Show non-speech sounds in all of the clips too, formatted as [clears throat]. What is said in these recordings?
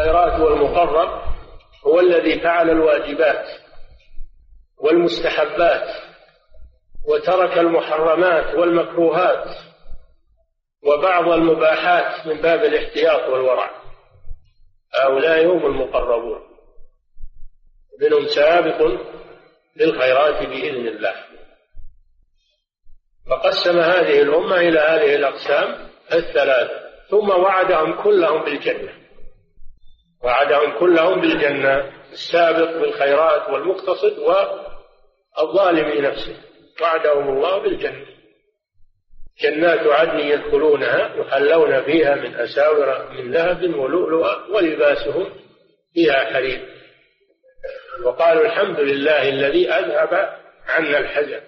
الخيرات والمقرب هو الذي فعل الواجبات والمستحبات وترك المحرمات والمكروهات وبعض المباحات من باب الاحتياط والورع. هؤلاء هم المقربون. منهم سابق للخيرات بإذن الله. فقسم هذه الأمة إلى هذه الأقسام الثلاثة ثم وعدهم كلهم بالجنة. وعدهم كلهم بالجنة السابق بالخيرات والمقتصد والظالم لنفسه. وعدهم الله بالجنة. جنات عدن يدخلونها يحلون فيها من أساور من ذهب ولؤلؤا ولباسهم فيها حرير. وقالوا الحمد لله الذي أذهب عنا الحزن.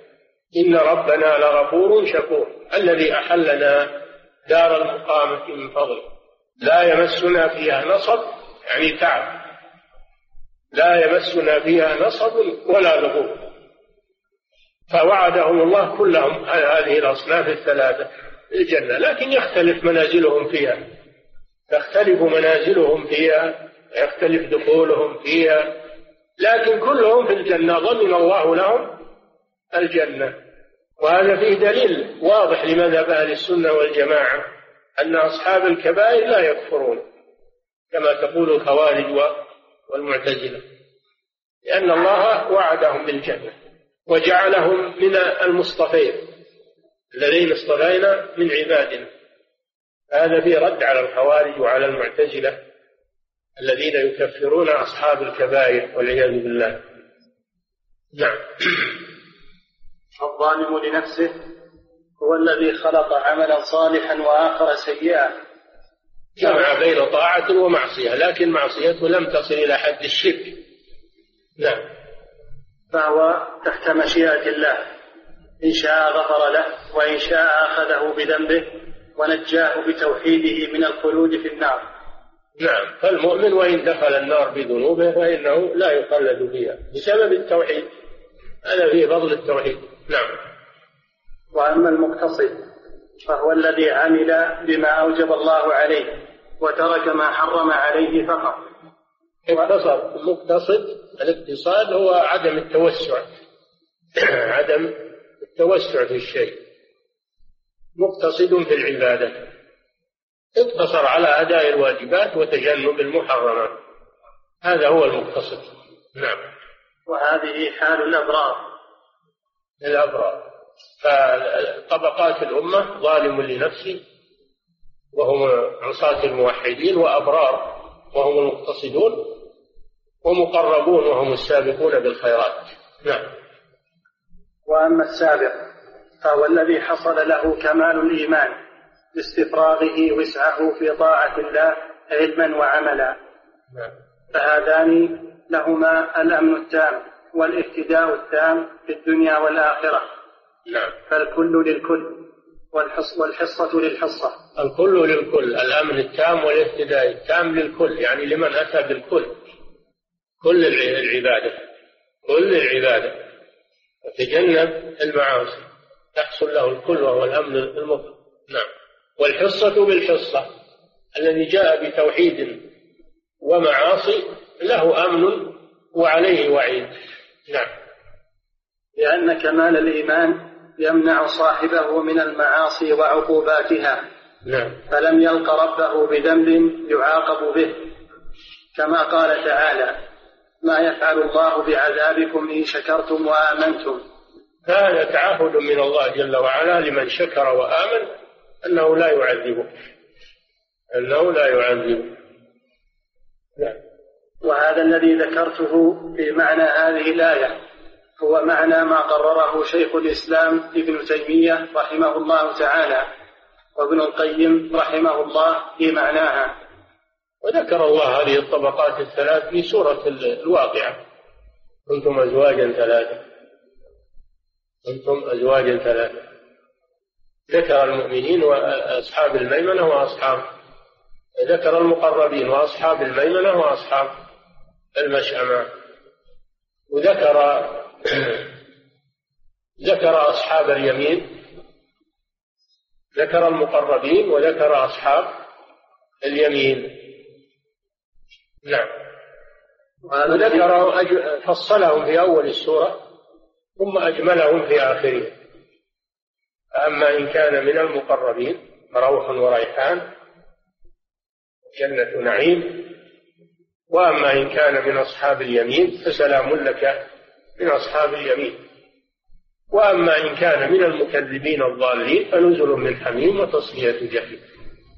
إن ربنا لغفور شكور. الذي أحلنا دار المقامة من فضله. لا يمسنا فيها نصب يعني تعب. لا يمسنا فيها نصب ولا لغوب. فوعدهم الله كلهم هذه الأصناف الثلاثة الجنة لكن يختلف منازلهم فيها. تختلف منازلهم فيها يختلف دخولهم فيها لكن كلهم في الجنة ضمن الله لهم الجنة. وهذا فيه دليل واضح لمذهب أهل السنة والجماعة أن أصحاب الكبائر لا يكفرون. كما تقول الخوارج والمعتزلة لأن الله وعدهم بالجنة وجعلهم من المصطفين الذين اصطفينا من عبادنا. هذا فيه رد على الخوارج وعلى المعتزلة الذين يكفرون أصحاب الكبائر والعياذ بالله. نعم. الظالم لنفسه هو الذي خلق عملا صالحا وآخر سيئا. جمع بين طاعة ومعصية لكن معصيته لم تصل إلى حد الشرك. نعم. فهو تحت مشيئة الله. إن شاء غفر له وإن شاء أخذه بذنبه ونجاه بتوحيده من الخلود في النار. نعم. فالمؤمن وإن دخل النار بذنوبه فإنه لا يخلد فيها بسبب التوحيد. هذا فيه فضل التوحيد. نعم. وأما المقتصد فهو الذي عمل بما أوجب الله عليه وترك ما حرم عليه فقط. اقتصر المقتصد الاقتصاد هو عدم التوسع. [clears throat] عدم التوسع في الشيء. مقتصد في العبادة. اقتصر على أداء الواجبات وتجنب المحرمات. هذا هو المقتصد. نعم. وهذه حال الأبرار. الأبرار. فطبقات الأمة ظالم لنفسه وهم عصاة الموحدين وأبرار وهم المقتصدون ومقربون وهم السابقون بالخيرات. نعم. وأما السابق فهو الذي حصل له كمال الإيمان باستفراغه وسعه في طاعة الله علما وعملا. نعم. فهذان لهما الأمن التام والاهتداء التام في الدنيا والآخرة. نعم. فالكل للكل والحص والحصة للحصة. الكل للكل الأمن التام والاهتداء التام للكل يعني لمن أتى بالكل. كل العبادة كل العبادة. وتجنب المعاصي تحصل له الكل وهو الأمن المطلق. نعم. والحصة بالحصة الذي جاء بتوحيد ومعاصي له أمن وعليه وعيد. نعم. لأن كمال الإيمان يمنع صاحبه من المعاصي وعقوباتها. نعم. فلم يلق ربه بذنب يعاقب به. كما قال تعالى ما يفعل الله بعذابكم إن شكرتم وآمنتم. هذا تعهد من الله جل وعلا لمن شكر وآمن أنه لا يعذبه أنه لا يعذبه نعم. وهذا الذي ذكرته في معنى هذه الآية. هو معنى ما قرره شيخ الإسلام ابن تيمية رحمه الله تعالى وابن القيم رحمه الله في معناها. وذكر الله هذه الطبقات الثلاث في سورة الواقعة. كنتم أزواجا ثلاثة. كنتم أزواجا ثلاثة. ذكر المؤمنين وأصحاب الميمنة وأصحاب ذكر المقربين وأصحاب الميمنة وأصحاب المشأمة. وذكر ذكر أصحاب اليمين ذكر المقربين وذكر أصحاب اليمين. نعم. وذكر فصلهم في أول السورة ثم أجملهم في آخرها أما إن كان من المقربين روح وريحان جنة نعيم وأما إن كان من أصحاب اليمين فسلام لك من أصحاب اليمين. وأما إن كان من المكذبين الضالين فنزل من حميم وتصلية جحيم.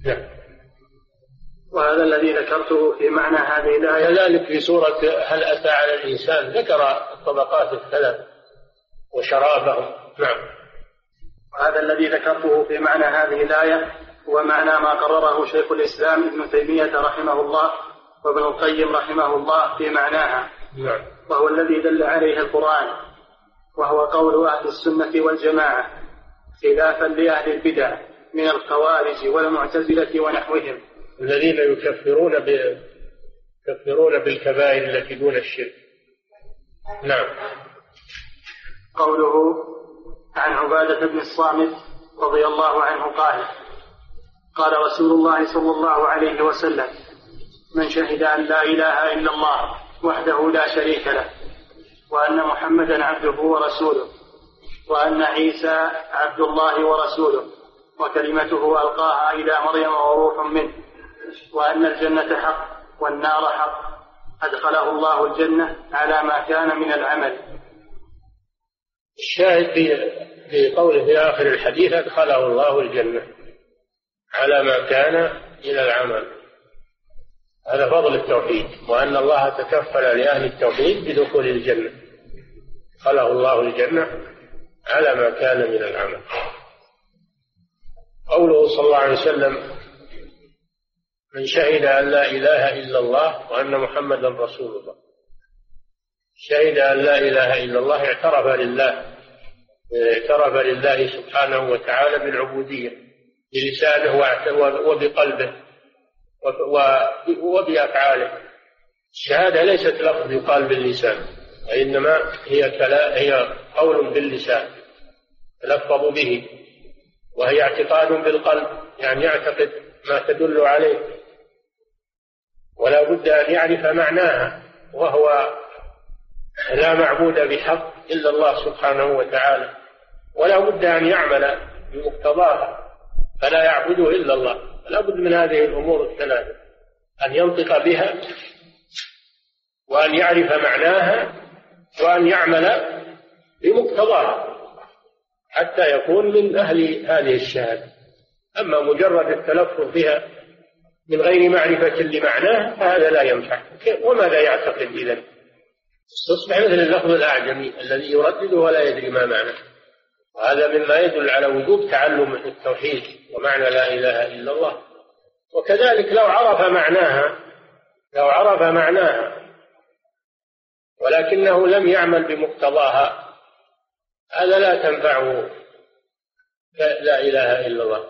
نعم. وهذا الذي ذكرته في معنى هذه الآية. كذلك في سورة هل أتى على الإنسان ذكر الطبقات الثلاث وشرابهم. نعم. وهذا الذي ذكرته في معنى هذه الآية هو معنى ما قرره شيخ الإسلام ابن تيمية رحمه الله وابن القيم رحمه الله في معناها. نعم. وهو الذي دل عليه القرآن وهو قول أهل السنة والجماعة خلافا لأهل البدع من الخوارج والمعتزلة ونحوهم. الذين يكفرون ب... يكفرون بالكبائر التي دون الشرك. نعم. قوله عن عبادة بن الصامت رضي الله عنه قال قال رسول الله صلى الله عليه وسلم من شهد أن لا إله إلا الله وحده لا شريك له وأن محمدا عبده ورسوله وأن عيسى عبد الله ورسوله وكلمته ألقاها إلى مريم وروح منه وأن الجنة حق والنار حق أدخله الله الجنة على ما كان من العمل. الشاهد في قوله في آخر الحديث أدخله الله الجنة على ما كان إلى العمل. هذا فضل التوحيد وأن الله تكفل لأهل التوحيد بدخول الجنة. أدخله الله الجنة على ما كان من العمل. قوله صلى الله عليه وسلم من شهد أن لا إله إلا الله وأن محمدا رسول الله. شهد أن لا إله إلا الله اعترف لله اعترف لله سبحانه وتعالى بالعبودية بلسانه وبقلبه. وبأفعاله الشهادة ليست لفظ يقال باللسان وإنما هي كلام هي قول باللسان تلفظ به وهي اعتقاد بالقلب يعني يعتقد ما تدل عليه. ولا بد أن يعرف معناها وهو لا معبود بحق إلا الله سبحانه وتعالى. ولا بد أن يعمل بمقتضاها فلا يعبده إلا الله. لا بد من هذه الأمور الثلاثة. أن ينطق بها وأن يعرف معناها وأن يعمل بمقتضاها حتى يكون من أهل هذه الشهادة. أما مجرد التلفظ بها من غير معرفة لمعناه فهذا لا ينفع. وماذا يعتقد إذا تصبح مثل اللفظ الأعجمي الذي يردد ولا يدري ما معناه. وهذا مما يدل على وجوب تعلم التوحيد ومعنى لا إله إلا الله. وكذلك لو عرف معناها لو عرف معناها ولكنه لم يعمل بمقتضاها هذا لا تنفعه. لا إله إلا الله.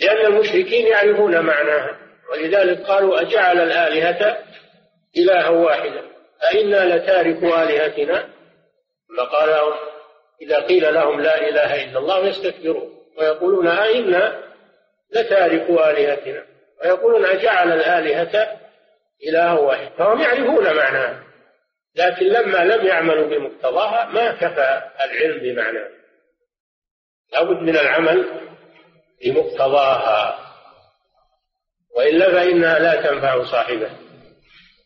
لأن المشركين يعرفون معناها ولذلك قالوا أجعل الآلهة إلها واحدا. أئنا لتاركوا آلهتنا؟ فقال إذا قيل لهم لا إله إلا الله يستكبرون ويقولون أئنا لتاركوا آلهتنا ويقولون أجعل الآلهة إله واحد فهم يعرفون معناها لكن لما لم يعملوا بمقتضاها ما كفى العلم بمعناه لابد من العمل بمقتضاها. وإلا فإنها لا تنفع صاحبه.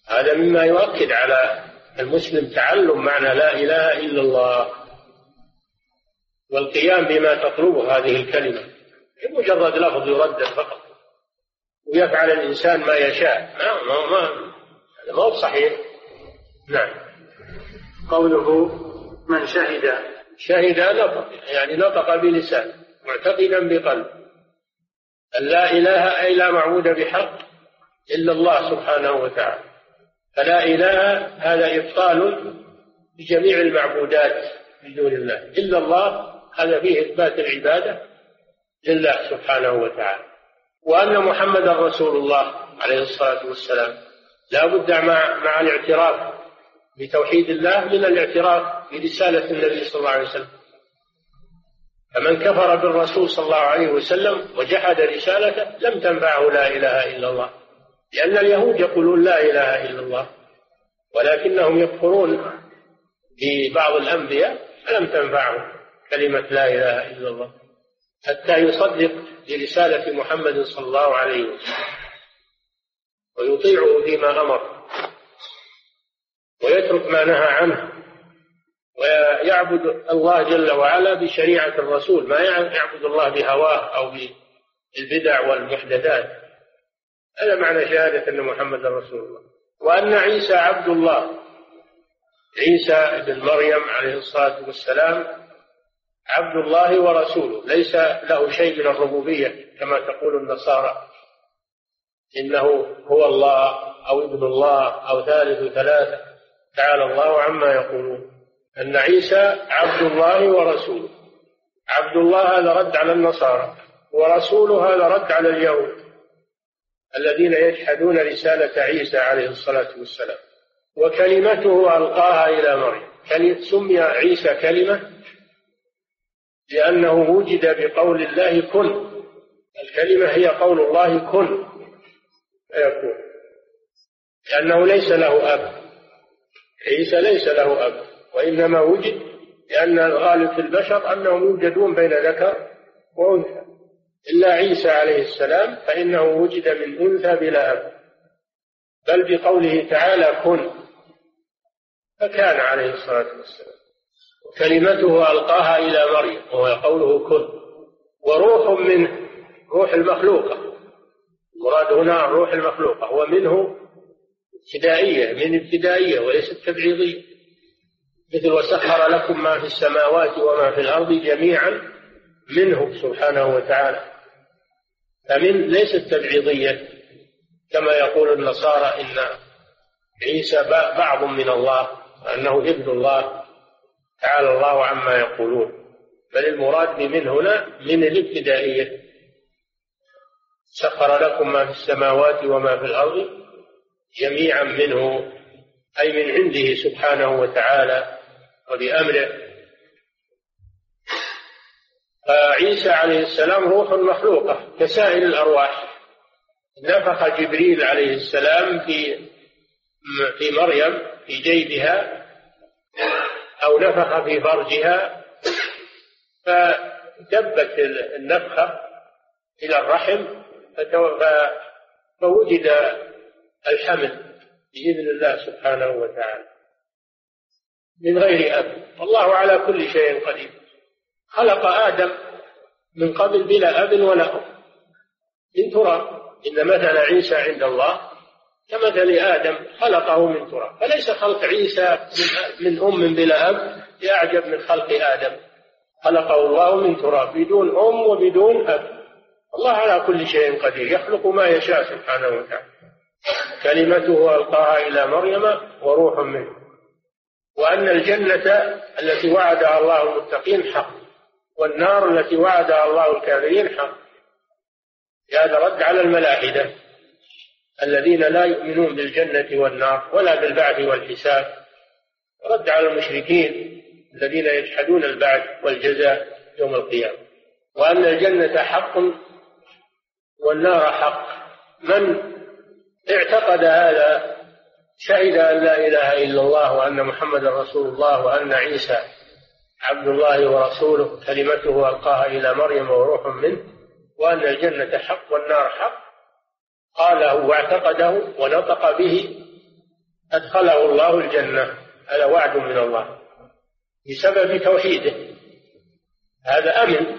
هذا مما يؤكد على المسلم تعلم معنى لا إله إلا الله. والقيام بما تطلبه هذه الكلمة. مجرد لفظ يردد فقط. ويفعل الإنسان ما يشاء. ما ما ما هذا ما هو صحيح. نعم. قوله من شهد. شهد نطق يعني نطق بلسان معتقدا بقلب. أن لا إله أي لا معبود بحق إلا الله سبحانه وتعالى. فلا إله هذا إبطال بجميع المعبودات من دون الله. إلا الله هذا فيه إثبات العبادة لله سبحانه وتعالى. وأن محمدا رسول الله عليه الصلاة والسلام لا بد مع, مع الاعتراف بتوحيد الله من الاعتراف برسالة النبي صلى الله عليه وسلم. فمن كفر بالرسول صلى الله عليه وسلم وجحد رسالته لم تنفعه لا إله إلا الله لأن اليهود يقولون لا إله إلا الله ولكنهم يكفرون ببعض الأنبياء فلم تنفعهم. كلمة لا إله إلا الله. حتى يصدق برسالة محمد صلى الله عليه وسلم. ويطيعه فيما أمر. ويترك ما نهى عنه. ويعبد الله جل وعلا بشريعة الرسول. ما يعبد الله بهواه أو بالبدع والمحدثات. هذا معنى شهادة أن محمد رسول الله. وأن عيسى عبد الله. عيسى بن مريم عليه الصلاة والسلام عبد الله ورسوله ليس له شيء من الربوبية كما تقول النصارى. إنه هو الله أو ابن الله أو ثالث ثلاثة. تعالى الله عما يقولون. أن عيسى عبد الله ورسوله. عبد الله هذا رد على النصارى ورسوله هذا رد على اليهود. الذين يجحدون رسالة عيسى عليه الصلاة والسلام. وكلمته ألقاها إلى مريم. سمي عيسى كلمة لأنه وجد بقول الله كن. الكلمة هي قول الله كن. فيكون لأنه ليس له أب. عيسى ليس له أب. وإنما وجد لأن الغالب في البشر أنهم يوجدون بين ذكر وأنثى. إلا عيسى عليه السلام فإنه وجد من أنثى بلا أب. بل بقوله تعالى كن فكان عليه الصلاة والسلام. كلمته ألقاها إلى مريم وهو قوله كن. وروح منه روح المخلوقة. المراد هنا الروح المخلوقة ومنه ابتدائية من ابتدائية وليست تبعيضية. مثل وسخر لكم ما في السماوات وما في الأرض جميعا منه سبحانه وتعالى. فمن ليست تبعيضية كما يقول النصارى إن عيسى بعض من الله وأنه ابن الله. تعالى الله عما يقولون. بل المراد بمن هنا من الابتدائية. سخر لكم ما في السماوات وما في الأرض جميعا منه أي من عنده سبحانه وتعالى وبأمره. فعيسى عليه السلام روح مخلوقة كسائر الأرواح. نفخ جبريل عليه السلام في في مريم في جيبها أو نفخ في فرجها فدبت النفخة إلى الرحم فوجد الحمل بإذن الله سبحانه وتعالى. من غير أب. والله على كل شيء قدير. خلق آدم من قبل بلا أب ولا أم. من تراب. إن مثل عيسى عند الله. كمثل آدم خلقه من تراب فليس خلق عيسى من أم بلا أب بأعجب من خلق آدم. خلقه الله من تراب بدون أم وبدون أب. الله على كل شيء قدير يخلق ما يشاء سبحانه وتعالى. كلمته ألقاها إلى مريم وروح منه. وأن الجنة التي وعدها الله المتقين حق والنار التي وعدها الله الكافرين حق. هذا رد على الملاحدة الذين لا يؤمنون بالجنة والنار ولا بالبعث والحساب. رد على المشركين الذين يجحدون البعث والجزاء يوم القيامة. وأن الجنة حق والنار حق. من اعتقد هذا شهد أن لا إله إلا الله وأن محمد رسول الله وأن عيسى عبد الله ورسوله كلمته ألقاها إلى مريم وروح منه. وأن الجنة حق والنار حق. قاله واعتقده ونطق به أدخله الله الجنة. هذا وعد من الله. بسبب توحيده. هذا أمن.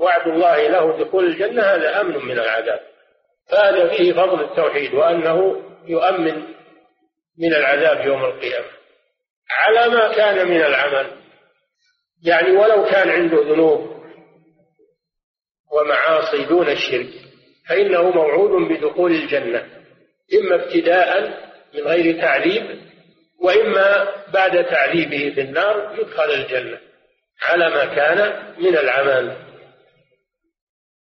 وعد الله له دخول الجنة هذا أمن من العذاب. فهذا فيه فضل التوحيد وأنه يؤمن من العذاب يوم القيامة. على ما كان من العمل. يعني ولو كان عنده ذنوب ومعاصي دون الشرك. فإنه موعود بدخول الجنة إما ابتداء من غير تعذيب وإما بعد تعذيبه في النار يدخل الجنة على ما كان من العمل.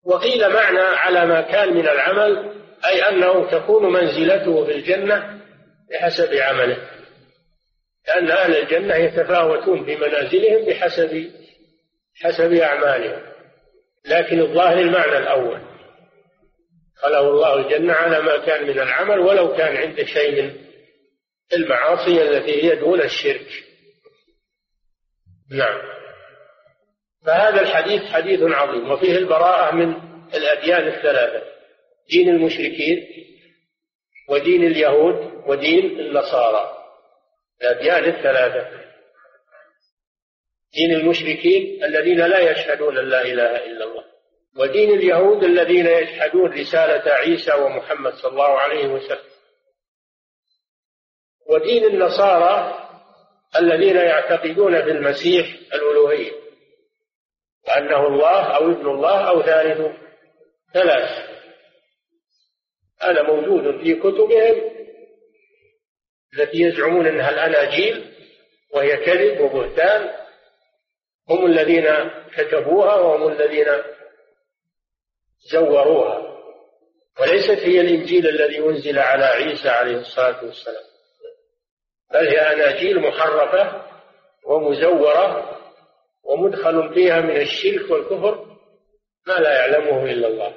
وقيل معنى على ما كان من العمل أي أنه تكون منزلته في الجنة بحسب عمله. لأن أهل الجنة يتفاوتون في منازلهم بحسب حسب أعمالهم. لكن الظاهر المعنى الأول. خلاه الله الجنة على ما كان من العمل ولو كان عنده شيء من المعاصي التي هي دون الشرك. نعم. فهذا الحديث حديث عظيم وفيه البراءة من الأديان الثلاثة دين المشركين ودين اليهود ودين النصارى. الأديان الثلاثة دين المشركين الذين لا يشهدون لا إله إلا الله. ودين اليهود الذين يشهدون رسالة عيسى ومحمد صلى الله عليه وسلم. ودين النصارى الذين يعتقدون في المسيح الألوهية وأنه الله أو ابن الله أو ثالث ثلاث. هذا موجود في كتبهم التي يزعمون أنها الأناجيل وهي كذب وبهتان. هم الذين كتبوها وهم الذين زوروها. وليست هي الإنجيل الذي أنزل على عيسى عليه الصلاة والسلام. بل هي أناجيل محرفة ومزورة ومدخل فيها من الشرك والكفر ما لا يعلمه إلا الله.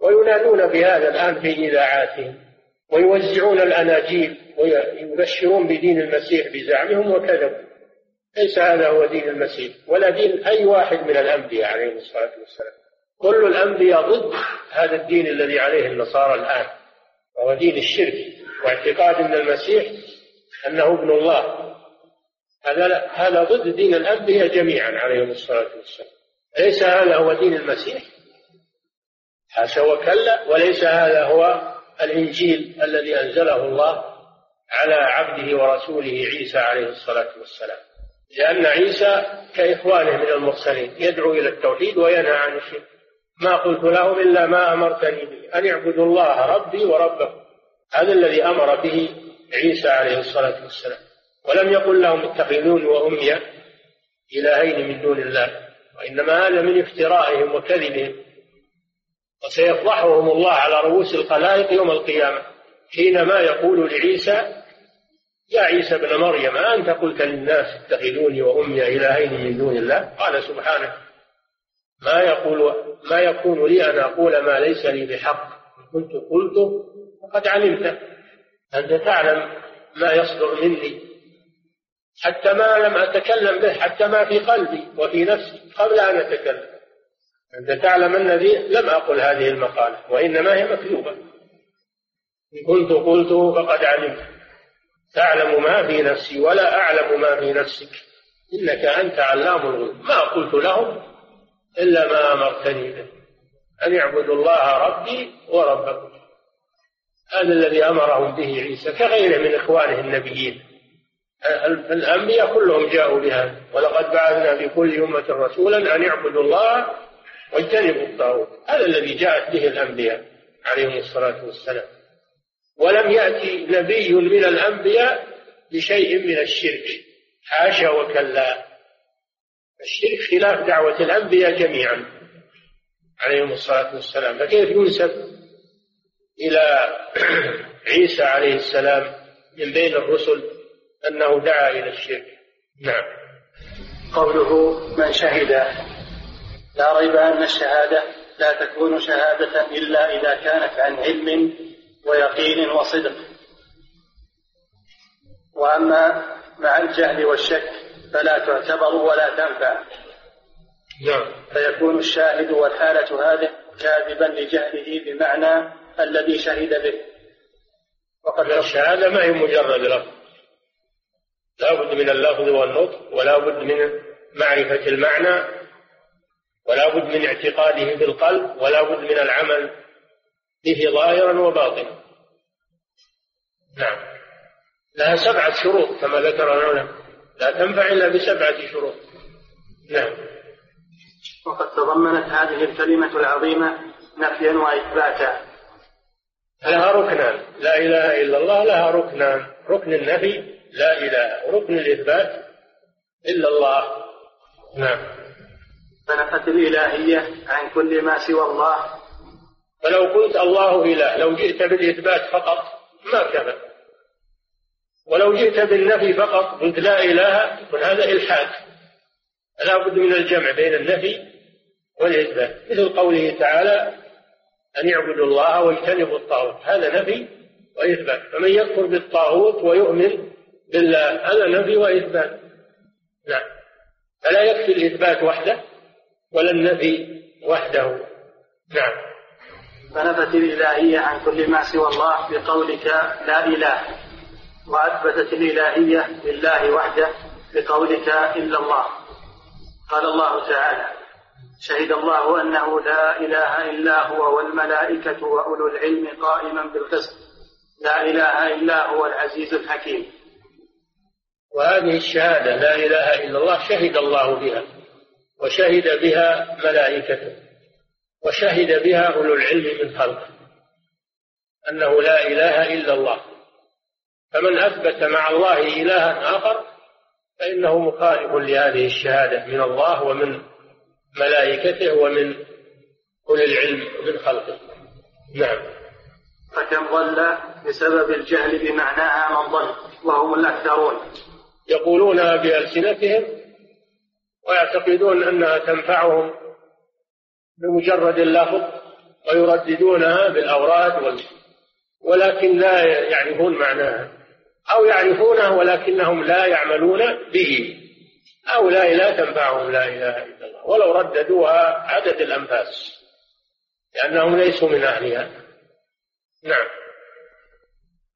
وينادون بهذا الآن في إذاعاتهم ويوزعون الأناجيل ويبشرون بدين المسيح بزعمهم وكذبوا. ليس هذا هو دين المسيح ولا دين أي واحد من الأنبياء عليهم الصلاة والسلام. كل الأنبياء ضد هذا الدين الذي عليه النصارى الآن وهو دين الشرك واعتقاد أن المسيح أنه ابن الله. هذا هذا ضد دين الأنبياء جميعا عليهم الصلاة والسلام. ليس هذا هو دين المسيح؟ حاشا وكلا وليس هذا هو الإنجيل الذي أنزله الله على عبده ورسوله عيسى عليه الصلاة والسلام. لأن عيسى كإخوانه من المرسلين يدعو إلى التوحيد وينهى عن الشرك. ما قلت لهم إلا ما أمرتني به. أن اعبدوا الله ربي وربكم. هذا الذي أمر به عيسى عليه الصلاة والسلام. ولم يقل لهم اتخذوني وأمي إلهين من دون الله. وإنما هذا من افترائهم وكذبهم. وسيفضحهم الله على رؤوس الخلائق يوم القيامة. حينما يقول لعيسى يا عيسى ابن مريم أنت قلت للناس اتخذوني وأمي إلهين من دون الله؟ قال سبحانه ما يقول ما يكون لي أن أقول ما ليس لي بحق. كنت قلت فقد علمت. أنت تعلم ما يصدر مني. حتى ما لم أتكلم به حتى ما في قلبي وفي نفسي قبل أن أتكلم. أنت تعلم أنني لم أقل هذه المقالة وإنما هي مكذوبة. إن كنت قلته فقد علمت. تعلم ما في نفسي ولا أعلم ما في نفسك. إنك أنت علام الغيوب. ما قلت لهم إلا ما أمرتني به. أن يعبدوا الله ربي وربكم. هذا الذي أمرهم به عيسى كغيره من إخوانه النبيين. الأنبياء كلهم جاءوا بهذا. ولقد بعثنا في كل أمة رسولا أن يعبدوا الله واجتنبوا الطاغوت. هذا الذي جاءت به الأنبياء عليهم الصلاة والسلام. ولم يأتي نبي من الأنبياء بشيء من الشرك. حاشا وكلا. الشرك خلاف دعوة الأنبياء جميعا. عليهم الصلاة والسلام. فكيف ينسب إلى [clears throat] عيسى عليه السلام من بين الرسل أنه دعا إلى الشرك؟ نعم. قوله من شهد لا ريب أن الشهادة لا تكون شهادة إلا إذا كانت عن علم ويقين وصدق. وأما مع الجهل والشك فلا تعتبر ولا تنفع. نعم. فيكون الشاهد والحالة هذه كاذبا لجهله بمعنى الذي شهد به. وقد الشهادة ما هي مجرد لفظ. لا بد من اللفظ والنطق ولا بد من معرفة المعنى ولا بد من اعتقاده بالقلب ولا بد من العمل به ظاهرا وباطنا. نعم. لها سبعة شروط كما ذكر العلماء. لا تنفع إلا بسبعة شروط. نعم. وقد تضمنت هذه الكلمة العظيمة نفيا وإثباتا. لها ركنان. لا إله إلا الله لها ركنان. ركن النفي لا إله. وركن الإثبات إلا الله. نعم. فنفت الإلهية عن كل ما سوى الله. فلو قلت الله إله لو جئت بالإثبات فقط ما كفى. ولو جئت بالنفي فقط قلت لا إله يكون هذا إلحاد. لا بد من الجمع بين النفي والإثبات. مثل قوله تعالى أن يعبدوا الله واجتنبوا الطاغوت. هذا نفي وإثبات. فمن يكفر بالطاغوت ويؤمن بالله هذا نفي وإثبات. نعم. فلا يكفي الإثبات وحده ولا النفي وحده. نعم. فنفت الإلهية عن كل ما سوى الله بقولك لا إله. وأثبتت الإلهية لله وحده بقولك إلا الله. قال الله تعالى شهد الله أنه لا إله إلا هو والملائكة وأولو العلم قائما بالقسط. لا إله إلا هو العزيز الحكيم. وهذه الشهادة لا إله إلا الله شهد الله بها وشهد بها ملائكته وشهد بها أولو العلم من خلقه أنه لا إله إلا الله. فمن أثبت مع الله إلها آخر فإنه مخالف لهذه الشهادة من الله ومن ملائكته ومن أولي العلم من خلقه. نعم. فكم ضل بسبب الجهل بمعناها من ضل وهم الأكثرون يقولون بألسنتهم ويعتقدون أنها تنفعهم بمجرد اللفظ ويرددونها بالأوراد. ولكن لا يعرفون معناها. أو يعرفونه ولكنهم لا يعملون به. لا لا تنفعهم لا إله إلا الله. ولو رددوها عدد الأنفاس. لأنهم ليسوا من أهلها. نعم.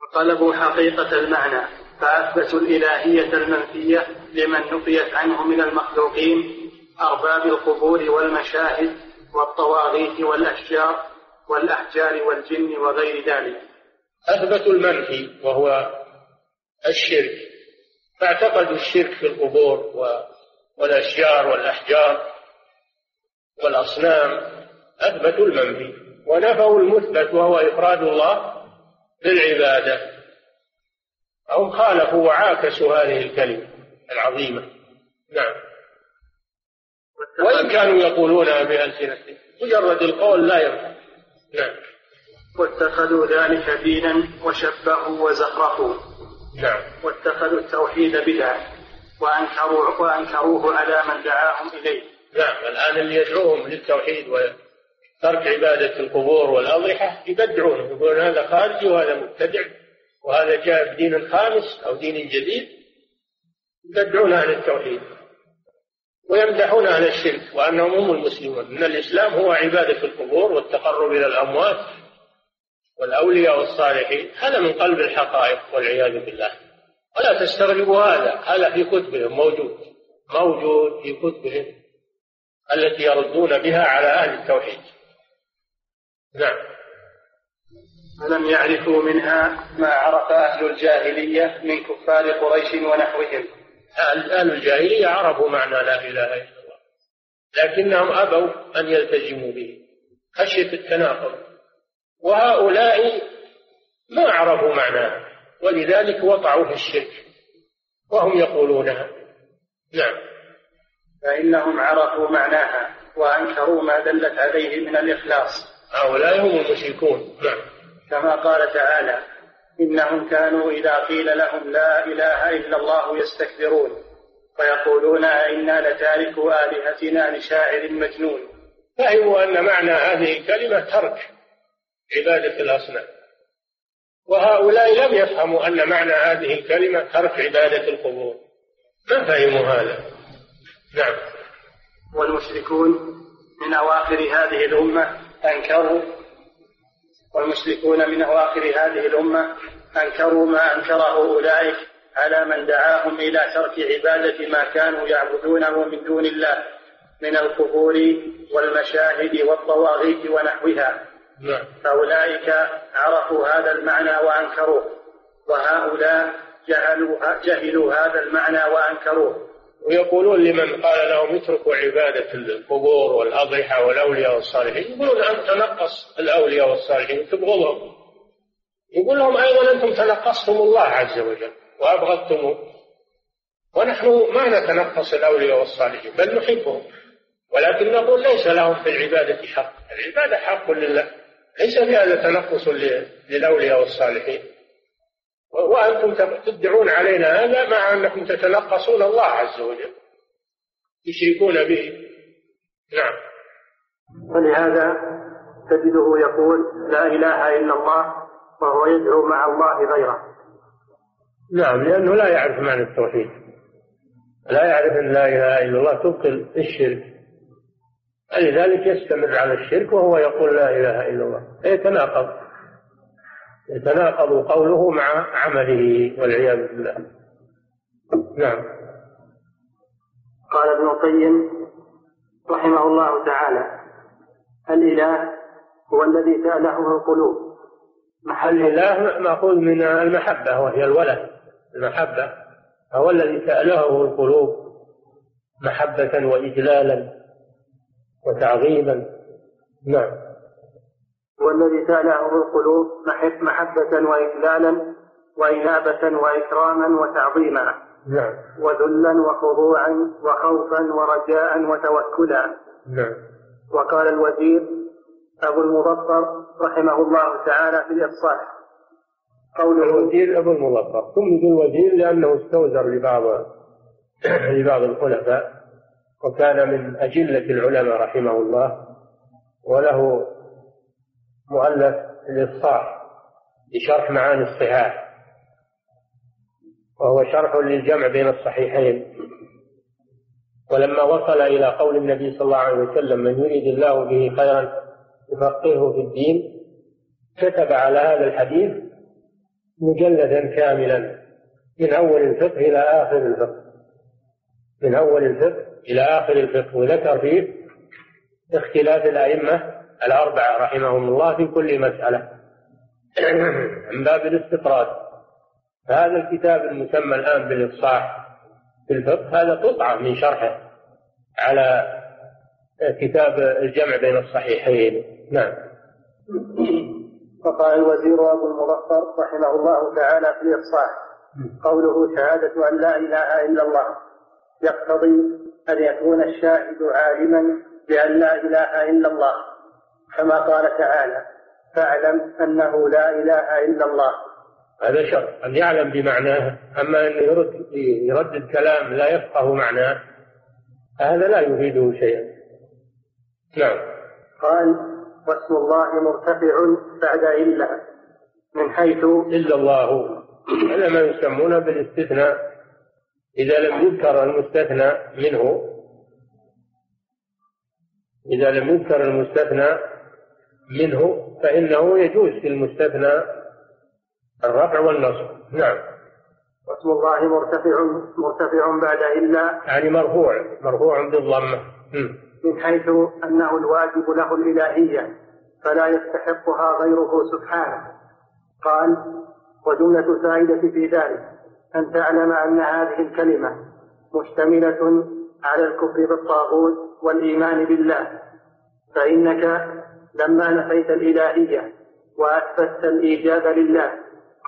وطلبوا حقيقة المعنى فأثبتوا الإلهية المنفية لمن نفيت عنه من المخلوقين أرباب القبور والمشاهد والطواغيت والأشجار والأحجار والجن وغير ذلك. أثبتوا المنفي وهو الشرك. فاعتقدوا الشرك في القبور والأشجار والأحجار والأصنام. أثبتوا المنفي ونفوا المثبت وهو إفراد الله بالعبادة. أو خالفوا وعاكسوا هذه الكلمة العظيمة. نعم. وإن كانوا يقولونها بألسنتهم مجرد القول لا ينفع. نعم. واتخذوا ذلك دينا وشبهوا وزخرفوا نعم. واتخذوا التوحيد بدعة. وأنكروا وأنكروه على من دعاهم إليه. نعم. الآن اللي يدعوهم للتوحيد وترك عبادة القبور والأضرحة يبدعونه يقولون هذا خارجي وهذا مبتدع وهذا جاء بدين خامس أو دين جديد. يبدعون أهل التوحيد ويمدحون أهل الشرك وأنهم هم المسلمون. أن الإسلام هو عبادة القبور والتقرب إلى الأموات. والأولياء والصالحين هذا من قلب الحقائق والعياذ بالله. ولا تستغربوا هذا هذا في كتبهم موجود موجود في كتبهم التي يردون بها على أهل التوحيد. نعم. ألم يعرفوا منها ما عرف أهل الجاهلية من كفار قريش ونحوهم؟ أهل الجاهلية عرفوا معنى لا إله إلا الله لكنهم أبوا أن يلتزموا به. خشية التناقض. وهؤلاء ما عرفوا معناه ولذلك وقعوا في الشرك وهم يقولونها. نعم. فإنهم عرفوا معناها وأنكروا ما دلت عليه من الإخلاص. هؤلاء هم المشركون. نعم. كما قال تعالى إنهم كانوا إذا قيل لهم لا إله إلا الله يستكبرون ويقولون أئنا لتاركوا آلهتنا لشاعر مجنون. فهموا أن معنى هذه الكلمة ترك. عبادة الأصنام. وهؤلاء لم يفهموا أن معنى هذه الكلمة ترك عبادة القبور. ما فهموا هذا؟ نعم. والمشركون من أواخر هذه الأمة أنكروا والمشركون من أواخر هذه الأمة أنكروا ما أنكره أولئك على من دعاهم إلى ترك عبادة ما كانوا يعبدونه من دون الله من القبور والمشاهد والطواغيت ونحوها. نعم. فأولئك عرفوا هذا المعنى وأنكروه وهؤلاء جهلوا جهلوا هذا المعنى وأنكروه. ويقولون لمن قال لهم اتركوا عبادة القبور والأضرحة والأولياء والصالحين يقولون أن تنقص الأولياء والصالحين تبغضهم يقول لهم أيضا أنتم تنقصتم الله عز وجل وأبغضتموه ونحن ما نتنقص الأولياء والصالحين بل نحبهم. ولكن نقول ليس لهم في العبادة حق. العبادة حق لله. ليس في هذا تنقص للأولياء والصالحين. وأنتم تدعون علينا هذا مع أنكم تتنقصون الله عز وجل. تشركون به. نعم. ولهذا تجده يقول لا إله إلا الله وهو يدعو مع الله غيره. نعم لأنه لا يعرف معنى التوحيد. لا يعرف أن لا إله إلا الله. تبطل الشرك. لذلك يستمر على الشرك وهو يقول لا إله إلا الله. يتناقض. يتناقض قوله مع عمله والعياذ بالله. نعم. قال ابن القيم رحمه الله تعالى الإله هو الذي تألهه القلوب. محل الإله مأخوذ من المحبة وهي الولد. المحبة. هو الذي تألهه القلوب محبة وإجلالا. وتعظيما. نعم. هو الذي تألهه القلوب محبة وإجلالا وإنابة وإكراما وتعظيما. نعم. وذلا وخضوعا وخوفا ورجاء وتوكلا. نعم. وقال الوزير أبو المظفر رحمه الله تعالى في الإفصاح. قول الوزير أبو المظفر. سمي بالوزير لأنه استوزر لبعض لبعض الخلفاء. وكان من أجلة العلماء رحمه الله وله مؤلف الإفصاح لشرح معاني الصحاح وهو شرح للجمع بين الصحيحين. ولما وصل إلى قول النبي صلى الله عليه وسلم من يريد الله به خيرا يفقهه في الدين كتب على هذا الحديث مجلدا كاملا من أول الفقه إلى آخر الفقه. من أول الفقه إلى آخر الفقه وذكر فيه اختلاف الأئمة الأربعة رحمهم الله في كل مسألة. [clears throat] من باب الاستطراد فهذا الكتاب المسمى الآن بالإفصاح في الفقه هذا قطعة من شرحه على كتاب الجمع بين الصحيحين. نعم. فقال الوزير أبو المظفر رحمه الله تعالى في الإفصاح قوله شهادة أن لا إله إلا الله. يقتضي أن يكون الشاهد عالما بأن لا إله إلا الله. كما قال تعالى فاعلم أنه لا إله إلا الله. هذا شرط أن يعلم بمعناه. أما أن يرد يردد كلام لا يفقه معناه هذا لا يفيده شيئا. نعم. قال واسم الله مرتفع بعد إلا من حيث إلا الله. هذا ما يسمونه بالاستثناء. إذا لم يذكر المستثنى منه إذا لم يذكر المستثنى منه فإنه يجوز في المستثنى الرفع والنصب. نعم. واسم الله مرتفع مرتفع بعد إلا. يعني مرفوع مرفوع بالضمة. من حيث أنه الواجب له الإلهية فلا يستحقها غيره سبحانه. قال وجملة الفائدة في ذلك. أن تعلم أن هذه الكلمة مشتملة على الكفر بالطاغوت والإيمان بالله. فإنك لما نفيت الإلهية وأثبتت الإيجاد لله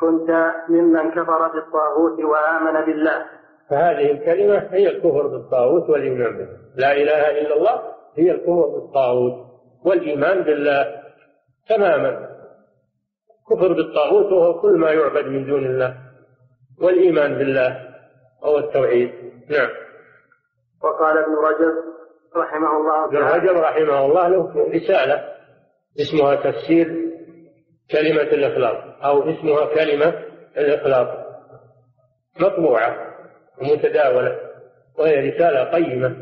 كنت ممن كفر بالطاغوت وآمن بالله. فهذه الكلمة هي الكفر بالطاغوت والإيمان بالله. لا إله إلا الله هي الكفر بالطاغوت والإيمان بالله. تماما. كفر بالطاغوت وهو كل ما يعبد من دون الله. والإيمان بالله وهو التوحيد. نعم. وقال ابن رجب رحمه الله ابن رجب رحمه الله له رسالة اسمها تفسير كلمة الإخلاص أو اسمها كلمة الإخلاص. مطبوعة ومتداولة وهي رسالة قيمة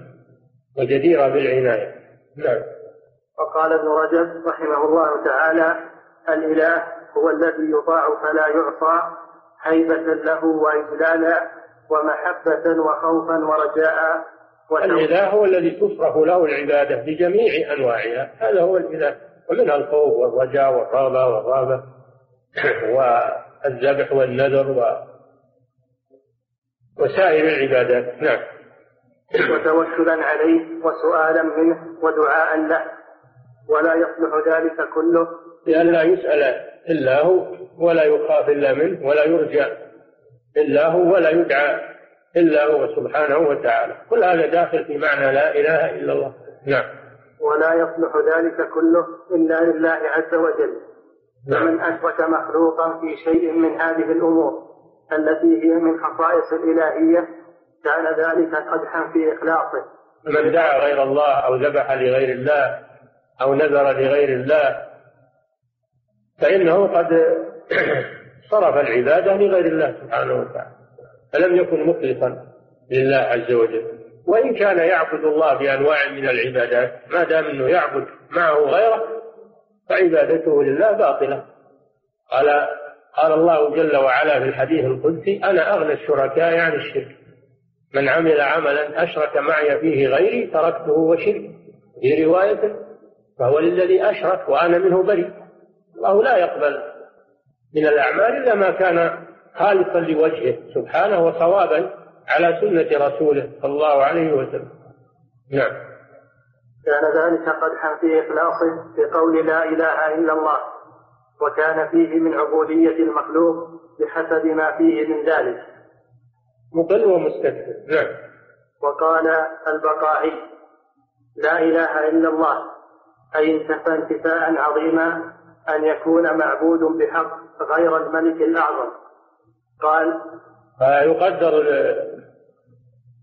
وجديرة بالعناية. نعم. وقال ابن رجب رحمه الله تعالى الإله هو الذي يطاع فلا يعصى هيبة له وإجلالا ومحبة وخوفا ورجاء الإله هو الذي تصرف له العبادة بجميع أنواعها. هذا هو الإله. ومنها الخوف والرجاء والرغبة والرهبة [clears throat] والذبح والنذر و وسائر العبادات. نعم. [clears throat] وتوكلا عليه وسؤالا منه ودعاء له. ولا يصلح ذلك كله. لأن لا يسأل إلا هو ولا يخاف إلا منه ولا يرجى إلا هو ولا يدعى إلا هو سبحانه وتعالى. كل هذا داخل في معنى لا إله إلا الله. نعم. ولا يصلح ذلك كله إلا لله عز وجل. نعم. فمن أشرك مخلوقا في شيء من هذه الأمور التي هي من خصائص الإلهية كان ذلك قدحا في إخلاصه. من دعا غير الله أو ذبح لغير الله أو نذر لغير الله فإنه قد صرف العبادة لغير الله سبحانه وتعالى فلم يكن مخلصا لله عز وجل. وإن كان يعبد الله بأنواع من العبادات ما دام أنه يعبد معه غيره فعبادته لله باطلة. قال قال الله جل وعلا في الحديث القدسي أنا أغنى الشركاء عن الشرك. من عمل عملا أشرك معي فيه غيري تركته وشرك. في رواية فهو للذي أشرك وأنا منه بريء. الله لا يقبل من الأعمال إلا ما كان خالصا لوجهه سبحانه وصوابا على سنة رسوله صلى الله عليه وسلم. نعم. كان ذلك قدحا في إخلاصه في قول لا إله إلا الله وكان فيه من عبودية المخلوق بحسب ما فيه من ذلك. مقل ومستكبر. نعم. وقال البقاعي لا إله إلا الله أي انتفى انتفاء عظيما أن يكون معبود بحق غير الملك الأعظم. قال فيقدر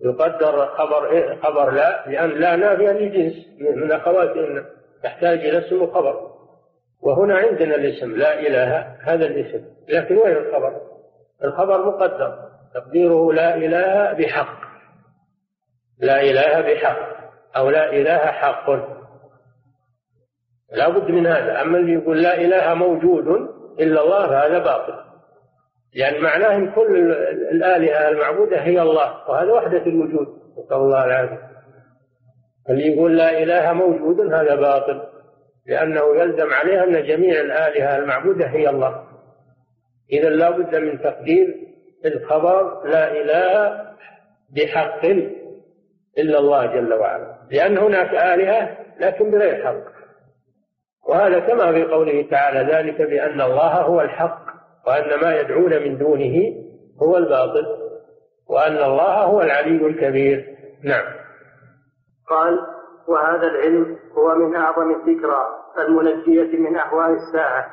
يقدر خبر خبر لا لأن لا نافية للجنس. من أخوات إن تحتاج إلى اسم وخبر. وهنا عندنا الاسم لا إله هذا الاسم. لكن وين الخبر؟ الخبر مقدر. تقديره لا إله بحق. لا إله بحق أو لا إله حق. لا بد من هذا. أما اللي يقول لا إله موجود إلا الله فهذا باطل. يعني معناه إن كل الآلهة المعبودة هي الله وهذا وحدة الوجود نسأل الله العافية. اللي يقول لا إله موجود هذا باطل لأنه يلزم عليه أن جميع الآلهة المعبودة هي الله. اذا لا بد من تقدير الخبر لا إله بحق إلا الله جل وعلا. لأن هناك آلهة لكن بغير حق. وهذا كما في قوله تعالى ذلك بأن الله هو الحق وأن ما يدعون من دونه هو الباطل وأن الله هو العلي الكبير. نعم. قال وهذا العلم هو من أعظم الذكرى المنجية من أهوال الساعة.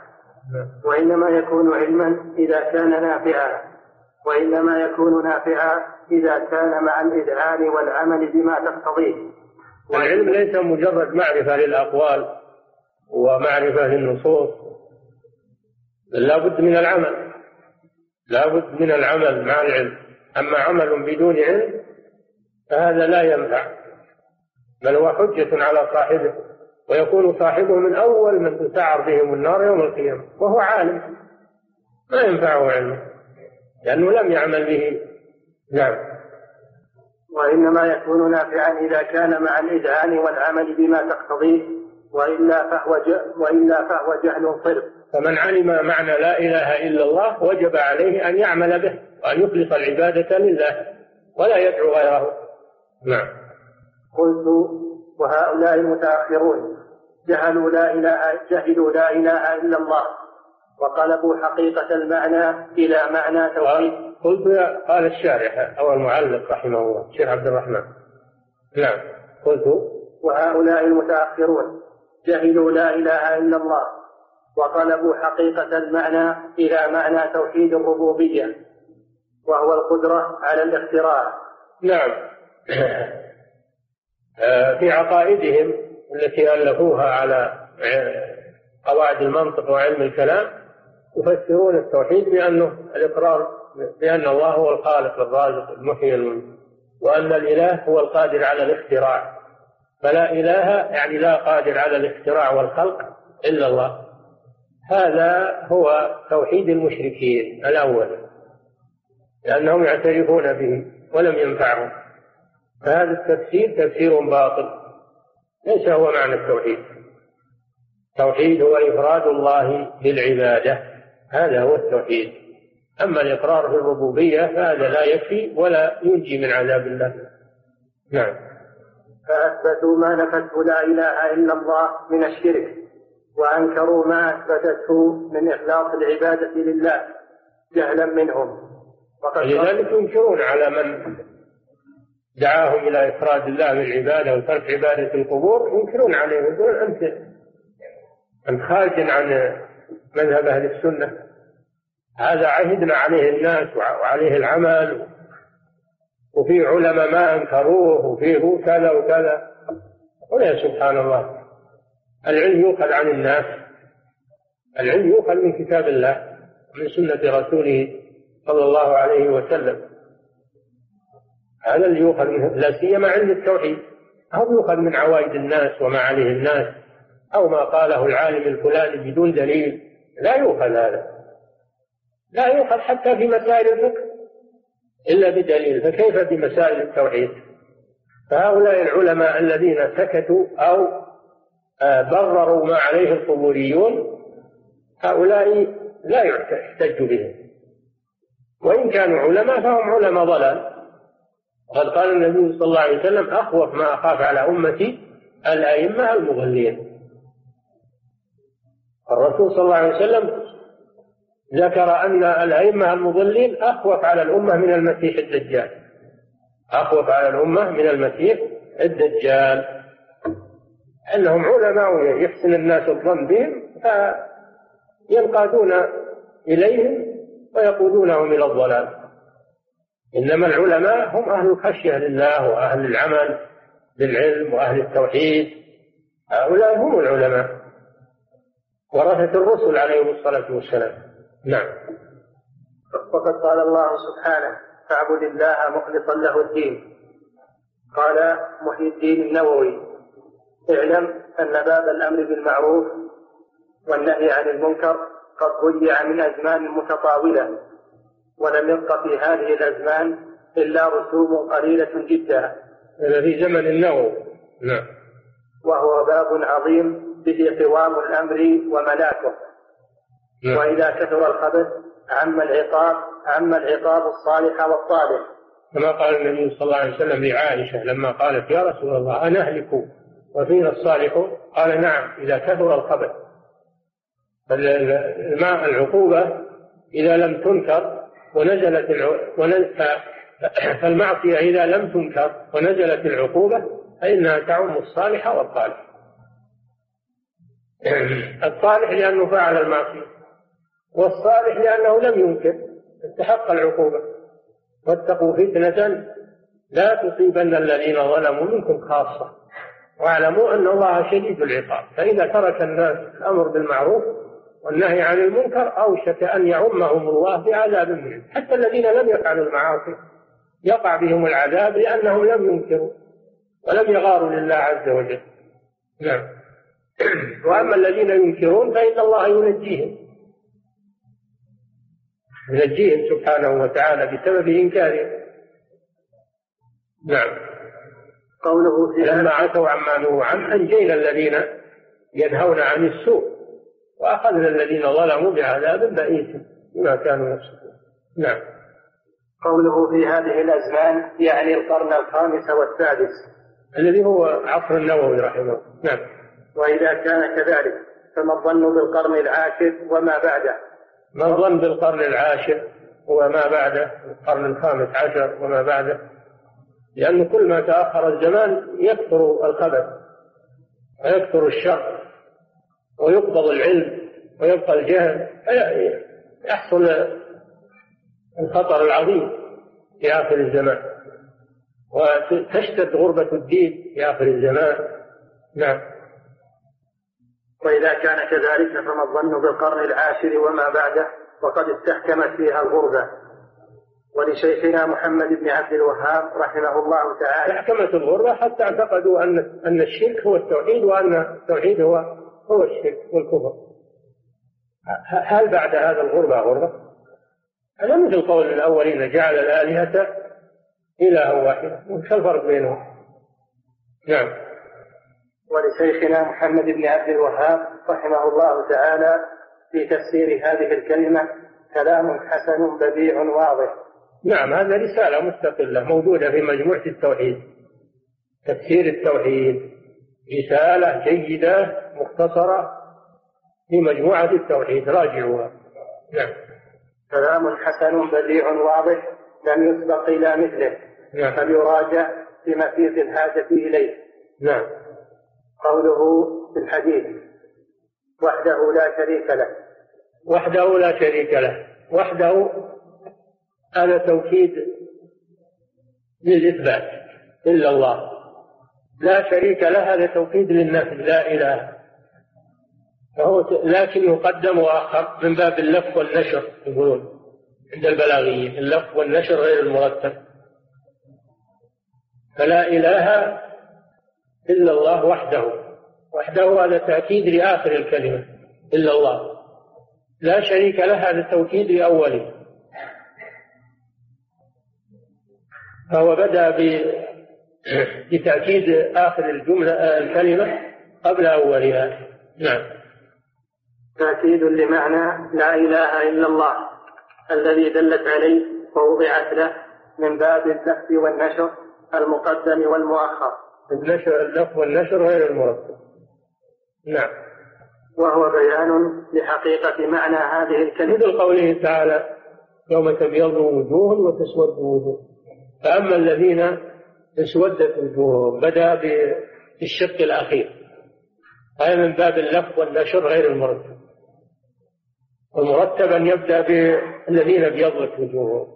نعم. وإنما يكون علما إذا كان نافعا. وإنما يكون نافعا إذا كان مع الإذعان والعمل بما تقتضيه. العلم ليس مجرد معرفة للأقوال. ومعرفة للنصوص. لا بد من العمل. لا بد من العمل مع العلم. أما عمل بدون علم فهذا لا ينفع. بل هو حجة على صاحبه. ويكون صاحبه من أول من تسعر بهم النار يوم القيامة. وهو عالم. ما ينفعه علمه. لأنه لم يعمل به. نعم. وإنما يكون نافعا إذا كان مع الإذعان والعمل بما تقتضيه. وإلا فهو وإلا فهو جهل صرف فمن علم معنى لا إله إلا الله وجب عليه أن يعمل به وأن يخلص العبادة لله ولا يدعو غيره. نعم. قلت وهؤلاء المتأخرون جهلوا لا إله جهلوا لا إله إلا الله وقلبوا حقيقة المعنى إلى معنى توحيد. قلت قال الشارح أو المعلق رحمه الله الشيخ عبد الرحمن. نعم. قلت. وهؤلاء المتأخرون جهلوا لا إله إلا الله وطلبوا حقيقة المعنى إلى معنى توحيد الربوبية وهو القدرة على الاختراع. نعم. [clears throat] آه، في عقائدهم التي ألفوها على آه، قواعد المنطق وعلم الكلام يفسرون التوحيد بأنه الإقرار بأن الله هو الخالق الرازق المحيي وأن الإله هو القادر على الاختراع. فلا إله يعني لا قادر على الاختراع والخلق إلا الله. هذا هو توحيد المشركين الأول لأنهم يعترفون به ولم ينفعهم. فهذا التفسير تفسير باطل ليس هو معنى التوحيد. التوحيد هو إفراد الله بالعبادة هذا هو التوحيد. أما الإقرار في الربوبية فهذا لا يكفي ولا ينجي من عذاب الله. نعم. فأثبتوا ما نفته لا إله إلا الله من الشرك وأنكروا ما أثبتته من إخلاص العبادة لله جهلا منهم. لذلك ينكرون على من دعاهم إلى إفراد الله بالعبادة وترك عبادة القبور ينكرون عليه يقولون أنت أنت خارج عن مذهب أهل السنة. هذا عهدنا عليه الناس وعليه العمل. وفي علماء ما أنكروه وفيه كذا وكذا. ويا سبحان الله العلم يؤخذ عن الناس العلم يؤخذ من كتاب الله ومن سنة رسوله صلى الله عليه وسلم. هذا اللي يؤخذ منه لا سيما علم التوحيد. أو يؤخذ من عوائد الناس وما عليه الناس أو ما قاله العالم الفلاني بدون دليل. لا يؤخذ هذا. لا يؤخذ حتى في مسائل الفقه. إلا بدليل. فكيف بمسائل التوحيد؟ فهؤلاء العلماء الذين سكتوا أو آه، برروا ما عليه القبوريون هؤلاء لا يحتج بهم. وإن كانوا علماء فهم علماء ضلال. وقد قال النبي صلى الله عليه وسلم أخوف ما أخاف على أمتي الأئمة المضلين. الرسول صلى الله عليه وسلم ذكر أن الأئمة المضلين أخوف على الأمة من المسيح الدجال. أخوف على الأمة من المسيح الدجال. أنهم علماء يحسن الناس الظن بهم فينقادون إليهم ويقودونهم إلى الضلال. إنما العلماء هم أهل الخشية لله وأهل العمل بالعلم وأهل التوحيد. هؤلاء هم العلماء. ورثة الرسل عليهم الصلاة والسلام. نعم. وقد قال الله سبحانه فاعبد الله مخلصا له الدين. قال محي الدين النووي اعلم أن باب الأمر بالمعروف والنهي عن المنكر قد ضيع من أزمان متطاولة ولم يبق في هذه الأزمان إلا رسوم قليلة جدا. هذا في زمن النووي. نعم. وهو باب عظيم به قوام الأمر وملاكه. نعم. وإذا كثر الخبث عم العقاب عم العقاب الصالح والصالح. كما قال النبي صلى الله عليه وسلم لعائشة لما قالت يا رسول الله أنهلك وفينا الصالحون قال نعم إذا كثر الخبث. الماء العقوبة إذا لم تنكر ونزلت فالمعصية إذا لم تنكر ونزلت العقوبة فإنها تعم الصالح والصالح. [clears throat] الصالح لأنه فعل المعصية. والصالح لأنه لم ينكر استحق العقوبة. واتقوا فتنة لا تصيبن الذين ظلموا منكم خاصة. واعلموا أن الله شديد العقاب. فإذا ترك الناس الأمر بالمعروف والنهي عن المنكر أوشك أن يعمهم الله بعذاب منه حتى الذين لم يفعلوا المعاصي يقع بهم العذاب لأنهم لم ينكروا ولم يغاروا لله عز وجل. نعم. [clears throat] وأما الذين ينكرون فإن الله ينجيهم. ينجيهم سبحانه وتعالى بسبب إنكارهم نعم. قوله في لما عتوا عما نهوا عنه أنجينا الذين ينهون عن السوء وأخذنا الذين ظلموا بعذاب بئيس بما كانوا يفسقون. نعم. قوله في هذه الأزمان يعني القرن الخامس والسادس. الذي هو عصر النووي رحمه الله. نعم. وإذا كان كذلك فما الظن بالقرن العاشر وما بعده؟ ما الظن بالقرن العاشر وما بعده القرن الخامس عشر وما بعده. لأن كل ما تأخر الزمان يكثر الخبث ويكثر الشر ويقبض العلم ويبقى الجهل. يحصل الخطر العظيم في آخر الزمان. وتشتد غربة الدين في آخر الزمان. نعم. وإذا كان كذلك فما الظن بالقرن العاشر وما بعده وقد استحكمت فيها الغربة ولشيخنا محمد بن عبد الوهاب رحمه الله تعالى استحكمت الغربة حتى اعتقدوا أن أن الشرك هو التوحيد وأن التوحيد هو هو الشرك والكفر هل بعد هذا الغربة غربة؟ هذا مثل قول الأولين جعل الآلهة إلها واحدة وش الفرق بينهم؟ نعم ولشيخنا محمد بن عبد الوهاب رحمه الله تعالى في تفسير هذه الكلمة كلام حسن بديع واضح. نعم هذا رسالة مستقلة موجودة في مجموعة التوحيد. تفسير التوحيد رسالة جيدة مختصرة في مجموعة التوحيد. راجعوها. نعم. كلام حسن بديع واضح لم يسبق إلى مثله نعم. فليراجع في مفيد الحاجة إليه. نعم. قوله في الحديث وحده لا شريك له. وحده لا شريك له. وحده هذا توكيد للإثبات إلا الله. لا شريك له هذا توكيد للنفي لا إله. فهو لكن يقدم وآخر من باب اللف والنشر يقولون عند البلاغيين. اللف والنشر غير المرتب. فلا إله إلا الله وحده. وحده هذا تأكيد لآخر الكلمة إلا الله. لا شريك له هذا توكيد لأوله. فهو بدأ [coughs] بتأكيد آخر الجملة الكلمة قبل أولها. نعم. تأكيد لمعنى لا إله إلا الله الذي دلت عليه ووضعت له من باب اللف والنشر المقدم والمؤخر. النشر اللف والنشر غير المرتب. نعم. وهو بيان لحقيقة معنى هذه الكلمة. مثل قوله تعالى يوم تبيض وجوه وتسود وجوه فأما الذين اسودت وجوههم بدأ بالشق الأخير. هذا من باب اللف والنشر غير المرتب. والمرتب أن يبدأ بالذين ابيضت وجوههم.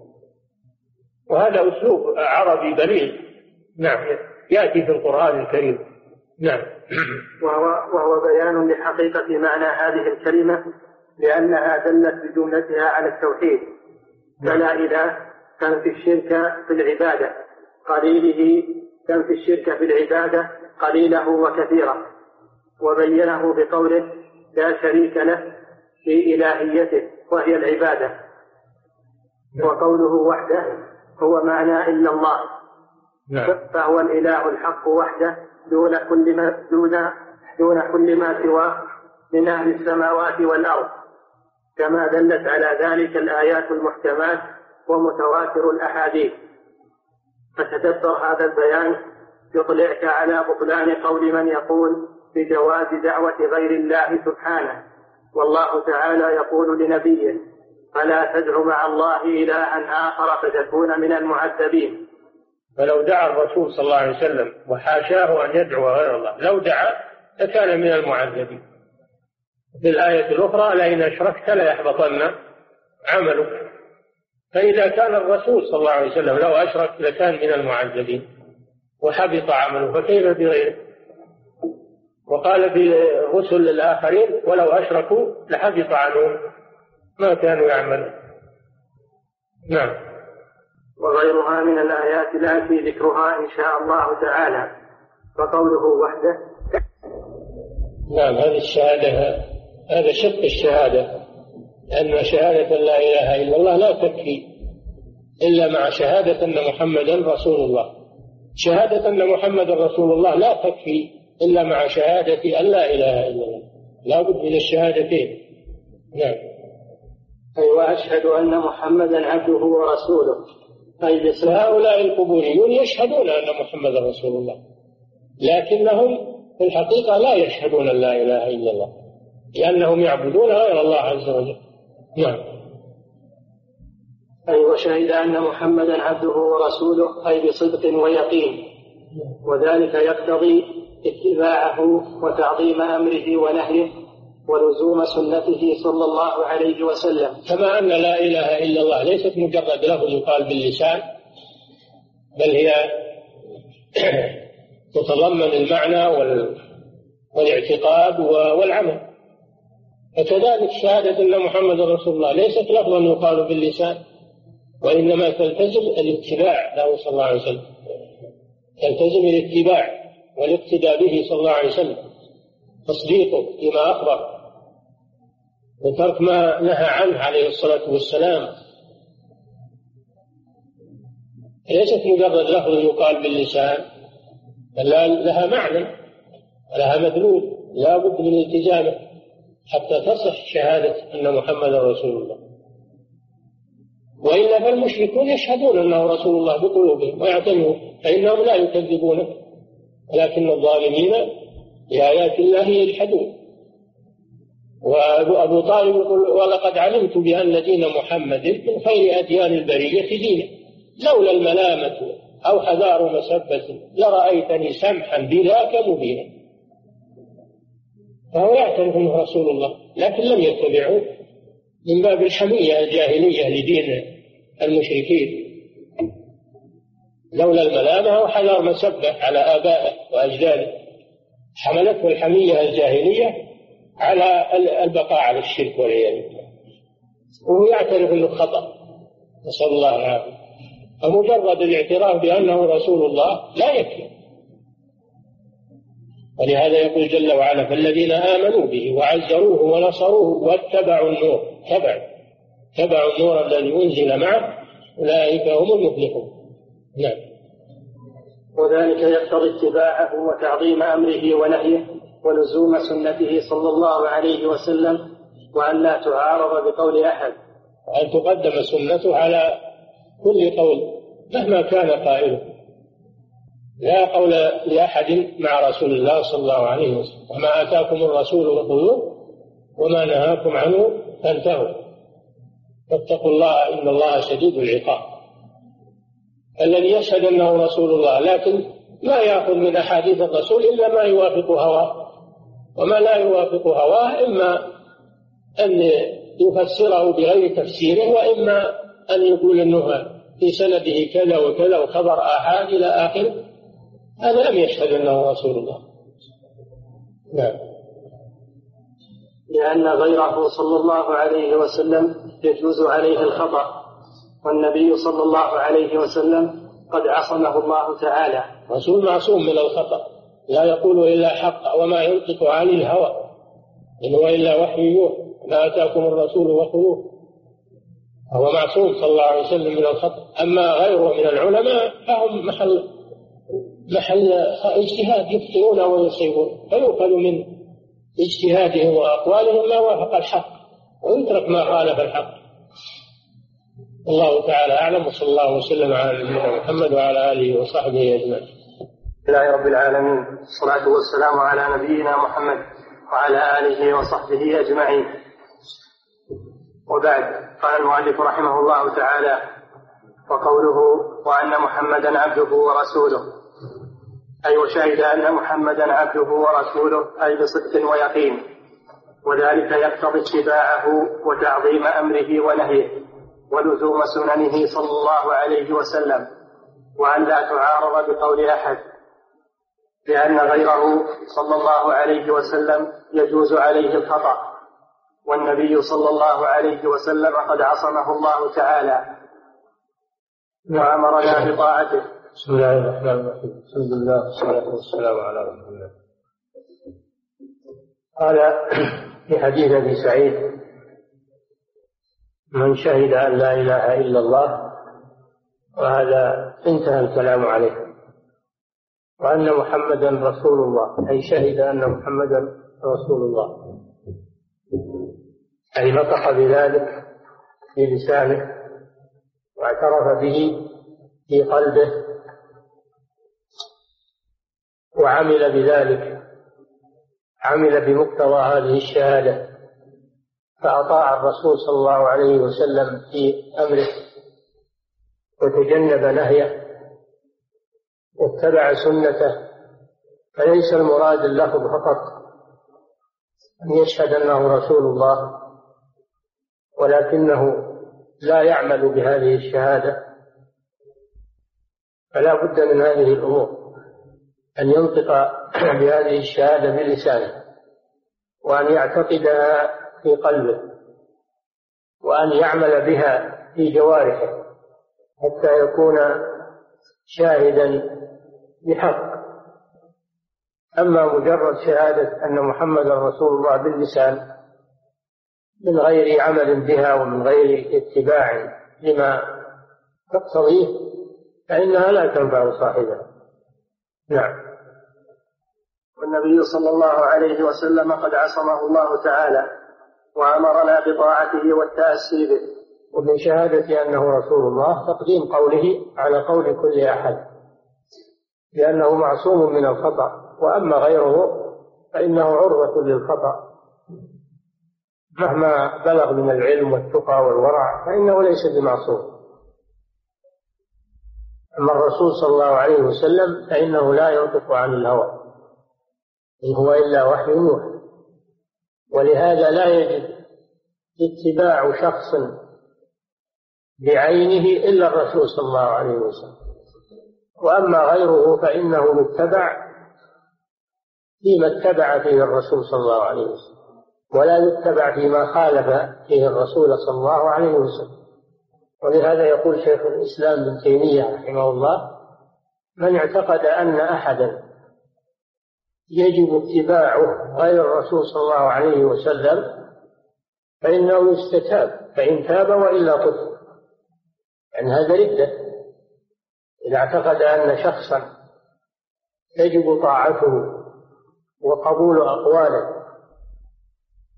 وهذا أسلوب عربي بليغ. نعم. يأتي في القرآن الكريم. نعم. [clears throat] وهو, وهو بيان لحقيقة معنى هذه الكلمة لأنها دلت بجملتها على التوحيد. فلا إله تنفي الشرك في العبادة. قليله تنفي الشرك في العبادة قليله وكثيره وبينه بقوله لا شريك له في إلهيته وهي العبادة. وقوله وحده هو معنى إلا الله. نعم. فهو الإله الحق وحده دون كل ما دون دون كل ما سواه من أهل السماوات والأرض. كما دلت على ذلك الآيات المحكمات ومتواتر الأحاديث. فتدبر هذا البيان يطلعك على بطلان قول من يقول بجواز دعوة غير الله سبحانه. والله تعالى يقول لنبيه فلا تدع مع الله إلها آخر فتكون من المعذبين. فلو دعا الرسول صلى الله عليه وسلم وحاشاه أن يدعو غير الله لو دعا لكان من المعذبين. في الآية الأخرى لئن أشركت ليحبطن عملك. فإذا كان الرسول صلى الله عليه وسلم لو أشرك لكان من المعذبين. وحبط عمله فكيف بغيره؟ وقال في الرسل الآخرين ولو أشركوا لحبط عنهم ما كانوا يعملون. نعم. وغيرها من الآيات التي ذكرها إن شاء الله تعالى. وقوله وحده. نعم هذه الشهادة هذا شق الشهادة لأن شهادة لا إله إلا الله لا تكفي إلا مع شهادة أن محمدا رسول الله. شهادة أن محمدا رسول الله لا تكفي إلا مع شهادة أن لا إله إلا الله. لا بد من الشهادتين. نعم. أي وأشهد أن محمدا عبده ورسوله. أي هؤلاء القبوريون يشهدون أن محمدا رسول الله لكنهم في الحقيقة لا يشهدون لا إله إلا الله لأنهم يعبدون غير الله عز وجل. نعم. أي وشهد أن محمدا عبده ورسوله أي بصدق ويقين. وذلك يقتضي اتباعه وتعظيم أمره ونهيه. ولزوم سنته صلى الله عليه وسلم. كما أن لا إله إلا الله ليست مجرد لفظ يقال باللسان بل هي [clears throat] تتضمن المعنى والاعتقاد والعمل. فكذلك شهادة أن محمد رسول الله ليست لفظا يقال باللسان وإنما تلتزم الاتباع له صلى الله عليه وسلم. تلتزم الاتباع والاقتداء به صلى الله عليه وسلم. تصديقه فيما أخبر. وترك ما نهى عنه عليه الصلاة والسلام. ليست مجرد لفظ يقال باللسان بل لها معنى ولها مدلول لا بد من التزامه حتى تصح شهادة أن محمدا رسول الله. وإلا فالمشركون يشهدون أنه رسول الله بقلوبهم ويعتنون فإنهم لا يكذبونك ولكن الظالمين بآيات الله يجحدون. وأبو طالب يقول ولقد علمت بأن دين محمد من خير أديان البرية دينا لولا الملامة أو حذار مسبة لرأيتني سمحا بذاك مبينا. فهو يعترف أنه رسول الله لكن لم يتبعوه من باب الحمية الجاهلية لدين المشركين. لولا الملامة وحذر مسبة على آبائه وأجداده. حملته الحمية الجاهلية على البقاء على الشرك والعياذ بالله. وهو يعترف انه خطأ. نسأل الله العافية. فمجرد الاعتراف بأنه رسول الله لا يكفي. ولهذا يقول جل وعلا فالذين آمنوا به وعزروه ونصروه واتبعوا النور. تبعوا. تبعوا النور الذي أنزل معه. أولئك هم المفلحون. نعم. وذلك يقتضي اتباعه وتعظيم أمره ونهيه. ولزوم سنته صلى الله عليه وسلم وأن لا تعارض بقول أحد. وأن تقدم سنته على كل قول مهما كان قائله. لا قول لأحد مع رسول الله صلى الله عليه وسلم. وما آتاكم الرسول فخذوه وما نهاكم عنه فانتهوا. فاتقوا الله إن الله شديد العقاب. الذي يشهد أنه رسول الله لكن لا يأخذ من أحاديث الرسول إلا ما يوافق هواه. وما لا يوافق هواه إما أن يفسره بغير تفسيره وإما أن يقول أنه في سنده كذا وكذا وخبر آحاد إلى آخره هذا لم يشهد أنه رسول الله. نعم. لأن غيره صلى الله عليه وسلم يجوز عليه الخطأ والنبي صلى الله عليه وسلم قد عصمه الله تعالى. رسول معصوم من الخطأ. لا يقول إلا حق وما ينطق عن الهوى إن هو إلا وحي يوحى ما أتاكم الرسول فخذوه هو معصوم صلى الله عليه وسلم من الخطأ. أما غيره من العلماء فهم محل محل اجتهاد يخطئون ويصيبون فيؤخذ من اجتهادهم وأقوالهم ما وافق الحق ويترك ما خالف الحق. الله تعالى أعلم وصلى الله وسلم على نبينا محمد وعلى آله وصحبه أجمعين. لله رب العالمين. والصلاة والسلام على نبينا محمد وعلى آله وصحبه أجمعين. وبعد قال المؤلف رحمه الله تعالى وقوله وأن محمدا عبده ورسوله. أي وشهد أن محمدا عبده ورسوله أي بصدق ويقين. وذلك يقتضي اتباعه وتعظيم أمره ونهيه ولزوم سننه صلى الله عليه وسلم. وأن لا تعارض بقول أحد. لأن غيره صلى الله عليه وسلم يجوز عليه الخطأ. والنبي صلى الله عليه وسلم قد عصمه الله تعالى. وأمرنا بطاعته. بسم الله الرحمن الرحيم. الحمد لله والصلاة والسلام على رسول الله. قال في حديث أبي سعيد من شهد أن لا إله إلا الله وهذا انتهى الكلام عليه. وأن محمدا رسول الله أي شهد أن محمدا رسول الله. أي نطق بذلك بلسانه واعترف به في قلبه وعمل بذلك عمل بمقتضى هذه الشهادة فأطاع الرسول صلى الله عليه وسلم في أمره وتجنب نهيه واتبع سنته فليس المراد اللفظ فقط أن يشهد أنه رسول الله ولكنه لا يعمل بهذه الشهادة فلا بد من هذه الأمور أن ينطق بهذه الشهادة بلسانه وأن يعتقدها في قلبه وأن يعمل بها في جوارحه حتى يكون شاهدا بحق. أما مجرد شهادة أن محمدا رسول الله باللسان من غير عمل بها ومن غير اتباع لما تقتضيه فإنها لا تنفع صاحبها نعم. والنبي صلى الله عليه وسلم قد عصمه الله تعالى وأمرنا بطاعته والتأسي به. ومن شهادة أنه رسول الله تقديم قوله على قول كل أحد. لأنه معصوم من الخطأ وأما غيره فإنه عرضة للخطأ. مهما بلغ من العلم والتقى والورع فإنه ليس بمعصوم. أما الرسول صلى الله عليه وسلم فإنه لا ينطق عن الهوى إن هو إلا وحي يوحى. ولهذا لا يجب اتباع شخص بعينه إلا الرسول صلى الله عليه وسلم. وأما غيره فإنه متبع فيما اتبع فيه الرسول صلى الله عليه وسلم ولا يتبع فيما خالف فيه الرسول صلى الله عليه وسلم. ولهذا يقول شيخ الإسلام ابن تيمية رحمه الله من اعتقد أن أحدا يجب اتباعه غير الرسول صلى الله عليه وسلم فإنه يستتاب فإن تاب وإلا قتل يعني هذا ردة. إذا اعتقد أن شخصا يجب طاعته وقبول أقواله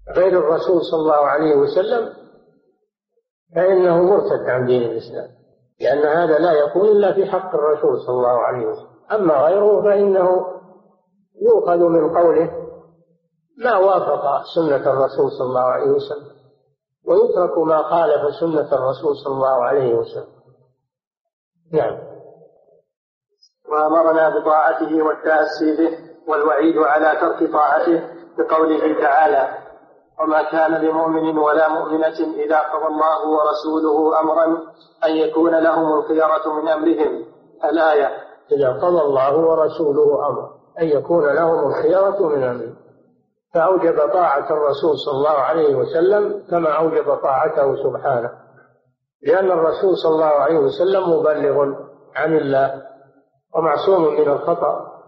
غير الرسول صلى الله عليه وسلم فإنه مرتد عن دين الإسلام لأن هذا لا يكون إلا في حق الرسول صلى الله عليه وسلم. أما غيره فإنه يؤخذ من قوله ما وافق سنة الرسول صلى الله عليه وسلم ويترك ما خالف سنة الرسول صلى الله عليه وسلم. نعم. وأمرنا بطاعته والتأسي به والوعيد على ترك طاعته بقوله تعالى وما كان لمؤمن ولا مؤمنة إذا قضى الله ورسوله أمرا أن يكون لهم الخيرة من أمرهم. الآية إذا قضى الله ورسوله أمرا أن يكون لهم الخيرة من أمرهم. فأوجب طاعة الرسول صلى الله عليه وسلم كما أوجب طاعته سبحانه لأن الرسول صلى الله عليه وسلم مبلغ عن الله. ومعصوم من الخطأ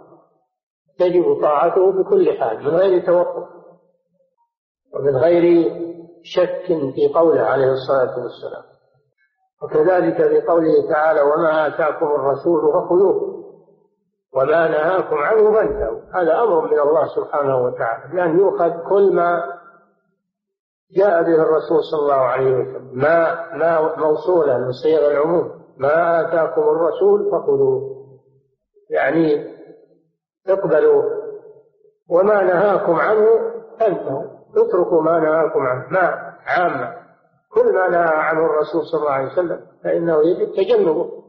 تجب طاعته بكل حال من غير توقف ومن غير شك في قوله عليه الصلاة والسلام. وكذلك في قوله تعالى وما آتاكم الرسول فخذوه وما نهاكم عنه فانتهوا. هذا أمر من الله سبحانه وتعالى بأن يؤخذ كل ما جاء به الرسول صلى الله عليه وسلم ما ما موصولة من صيغ العموم ما آتاكم الرسول فخذوه. يعني اقبلوا وما نهاكم عنه فانتهوا. اتركوا ما نهاكم عنه ما عامة. كل ما نهى عنه الرسول صلى الله عليه وسلم فإنه يجب تجنبه.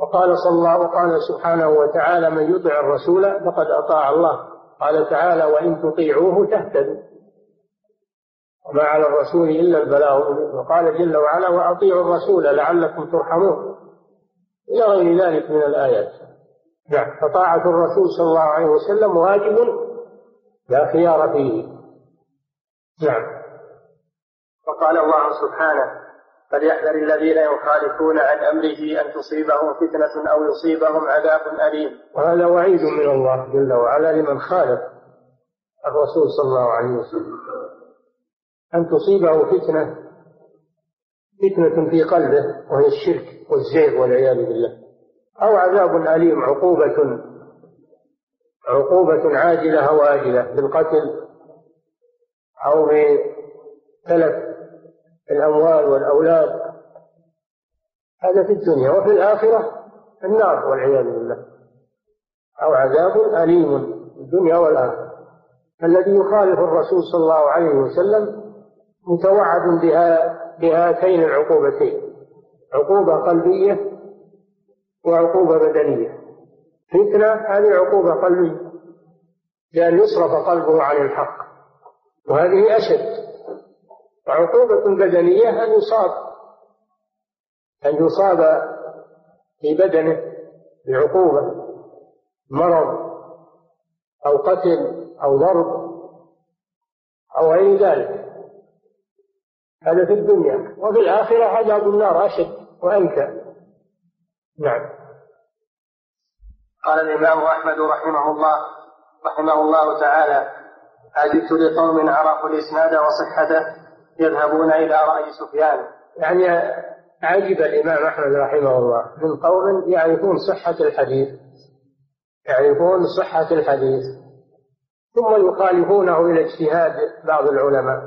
وقال صلى الله وقال سبحانه وتعالى من يطع الرسول فقد أطاع الله قال تعالى وإن تطيعوه تهتدوا وما على الرسول إلا البلاغ وقال جل وعلا وأطيعوا الرسول لعلكم ترحمون إلى غير ذلك من الآيات. نعم. فطاعة الرسول صلى الله عليه وسلم واجب لا خيار فيه. نعم. وقال الله سبحانه فليحذر الذين يخالفون عن أمره أن تصيبهم فتنة أو يصيبهم عذاب أليم. وهذا وعيد من الله جل وعلا لمن خالف الرسول صلى الله عليه وسلم. أن تصيبه فتنة فتنة في قلبه وهي الشرك والزيغ والعياذ بالله. أو عذاب أليم عقوبة عقوبة عاجلة أو آجلة بالقتل أو بتلف الأموال والأولاد. هذا في الدنيا وفي الآخرة النار والعياذ بالله. أو عذاب أليم في الدنيا والآخرة. الذي يخالف الرسول صلى الله عليه وسلم متوعد بها بهاتين العقوبتين. عقوبة قلبية وعقوبة بدنية. فتنة هذه عقوبة قلبية. لأن يصرف قلبه عن الحق. وهذه أشد. وعقوبة بدنية أن يصاب. أن يصاب في بدنه بعقوبة. مرض أو قتل أو ضرب أو غير ذلك. هذا في الدنيا. وفي الآخرة عذاب النار أشد وأنكى. نعم. قال الإمام أحمد رحمه الله رحمه الله تعالى عجبت لقوم عرفوا الإسناد وصحته يذهبون إلى رأي سفيان. يعني عجب الإمام أحمد رحمه الله. من قوم يعرفون صحة الحديث. يعرفون صحة الحديث. ثم يخالفونه إلى اجتهاد بعض العلماء.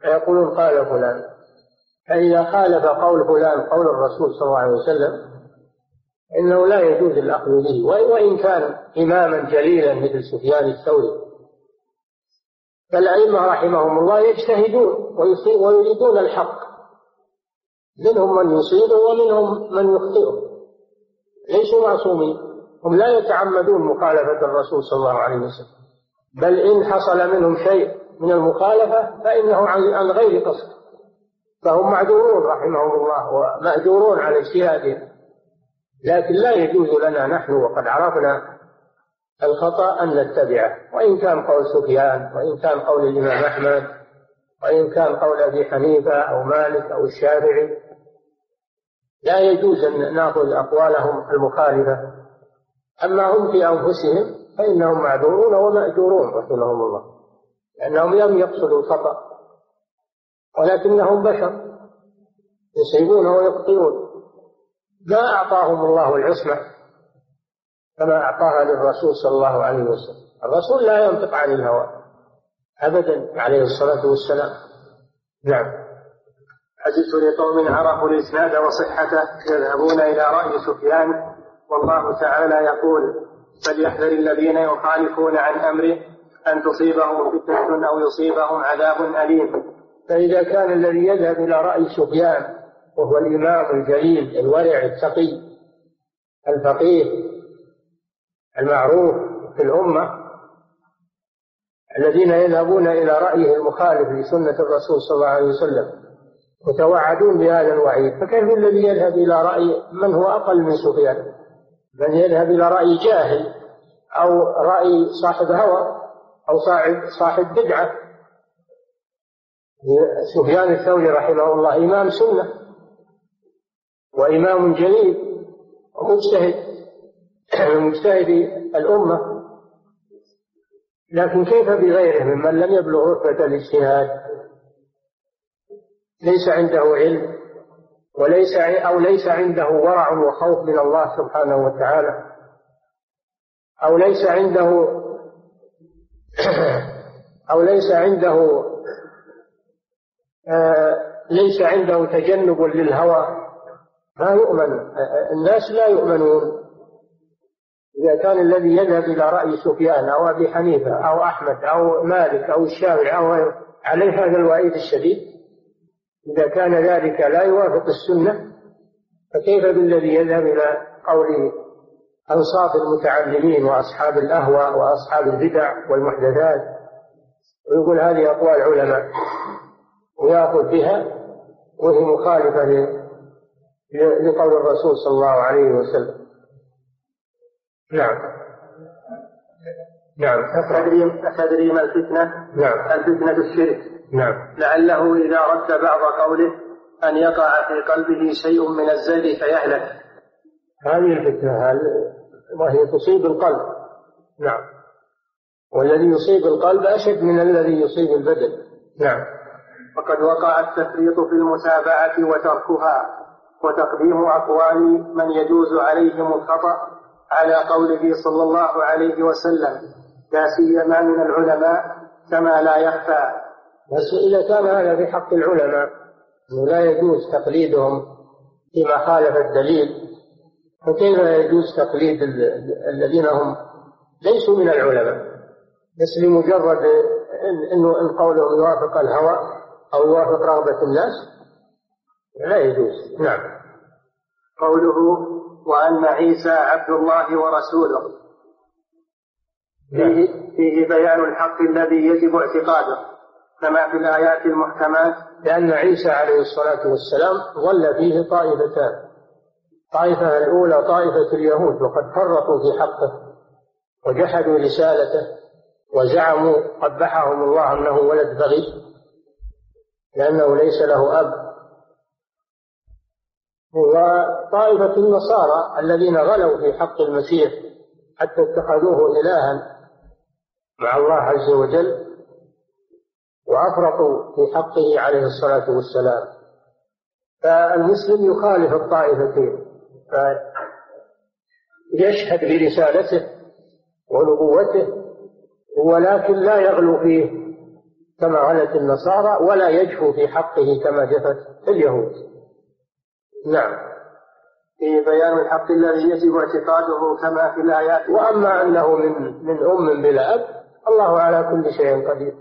فيقولون قال فلان. فإذا خالف قول فلان قول الرسول صلى الله عليه وسلم إنه لا يجوز الأخذ به وإن كان إماما جليلا مثل سفيان الثوري. فالأئمة رحمهم الله يجتهدون ويريدون الحق. منهم من يصيبه ومنهم من يخطئه ليسوا معصومين. هم لا يتعمدون مخالفة الرسول صلى الله عليه وسلم. بل إن حصل منهم شيء من المخالفة فإنه عن غير قصد. فهم معذورون رحمهم الله ومأجورون على اجتهادهم. لكن لا يجوز لنا نحن وقد عرفنا الخطأ أن نتبعه. وإن كان قول سفيان وإن كان قول الإمام أحمد وإن كان قول أبي حنيفة أو مالك أو الشافعي لا يجوز أن نأخذ أقوالهم المخالفة. أما هم في أنفسهم فإنهم معذورون ومأجورون رحمهم الله. لأنهم لم يقصدوا الخطأ ولكنهم بشر يصيبون ويخطئون. ما أعطاهم الله العصمة كما أعطاها للرسول صلى الله عليه وسلم. الرسول لا ينطق عن الهوى أبدا عليه الصلاة والسلام. نعم. عجبت لقوم عرفوا الإسناد وصحته يذهبون إلى رأي سفيان والله تعالى يقول فليحذر الذين يخالفون عن أمره أن تصيبهم فتنة أو يصيبهم عذاب أليم. فإذا كان الذي يذهب إلى رأي سفيان وهو الإمام الجليل الورع التقي الفقيه المعروف في الأمة الذين يذهبون إلى رأيه المخالف لسنة الرسول صلى الله عليه وسلم وتوعدون بهذا الوعيد فكيف الذي يذهب إلى رأي من هو أقل من سفيان؟ من يذهب إلى رأي جاهل أو رأي صاحب هوى أو صاحب صاحب بدعة؟ سفيان الثوري رحمه الله إمام سنة. وإمام جليل ومجتهد [clears throat] مجتهد الأمة. لكن كيف بغيره ممن لم يبلغ رتبة الاجتهاد؟ ليس عنده علم وليس أو ليس عنده ورع وخوف من الله سبحانه وتعالى. أو ليس عنده [clears throat] أو ليس عنده آه، ليس عنده تجنب للهوى. ما يؤمن الناس لا يؤمنون. إذا كان الذي يذهب إلى رأي سفيان أو أبي حنيفة أو أحمد أو مالك أو الشافعي أو عليه هذا الوعيد الشديد. إذا كان ذلك لا يوافق السنة فكيف بالذي يذهب إلى قول أنصاف المتعلمين وأصحاب الأهوى وأصحاب البدع والمحدثات؟ ويقول هذه أقوال علماء ويأخذ بها وهي مخالفة لقول الرسول صلى الله عليه وسلم. نعم. نعم. أتدري أتدري ما الفتنة؟ نعم. الفتنة الشرك. نعم. لعله إذا رد بعض قوله أن يقع في قلبه شيء من الزيد فيهلك. هذه الفتنة وهي تصيب القلب. نعم. والذي يصيب القلب أشد من الذي يصيب البدن. نعم. وقد وقع التفريط في المتابعة وتركها. وتقديم أقوال من يجوز عليهم الخطأ على قوله صلى الله عليه وسلم لا سيما من العلماء كما لا يخفى. بس إذا كان هذا في حق العلماء لا يجوز تقليدهم فيما خالف الدليل فكيف يجوز تقليد الذين هم ليسوا من العلماء؟ بس لمجرد إن قولهم يوافق الهوى أو يوافق رغبة الناس؟ لا يجوز. نعم. قوله وأن عيسى عبد الله ورسوله. نعم. فيه, فيه بيان الحق الذي يجب اعتقاده. كما في الآيات المحكمات لأن عيسى عليه الصلاة والسلام ظل فيه طائفتان. الطائفة الأولى طائفة اليهود وقد فرطوا في حقه وجحدوا رسالته وزعموا قبحهم الله أنه ولد بغي لأنه ليس له أب. وطائفة النصارى الذين غلوا في حق المسيح حتى اتخذوه إلها مع الله عز وجل وأفرطوا في حقه عليه الصلاة والسلام. فالمسلم يخالف الطائفتين فيشهد برسالته ونبوته ولكن لا يغلو فيه كما غلت النصارى ولا يجفو في حقه كما جفت اليهود. نعم. في بيان الحق الذي يجب اعتقاده كما في الآيات. وأما أنه من من أم بلا أب الله على كل شيء قدير.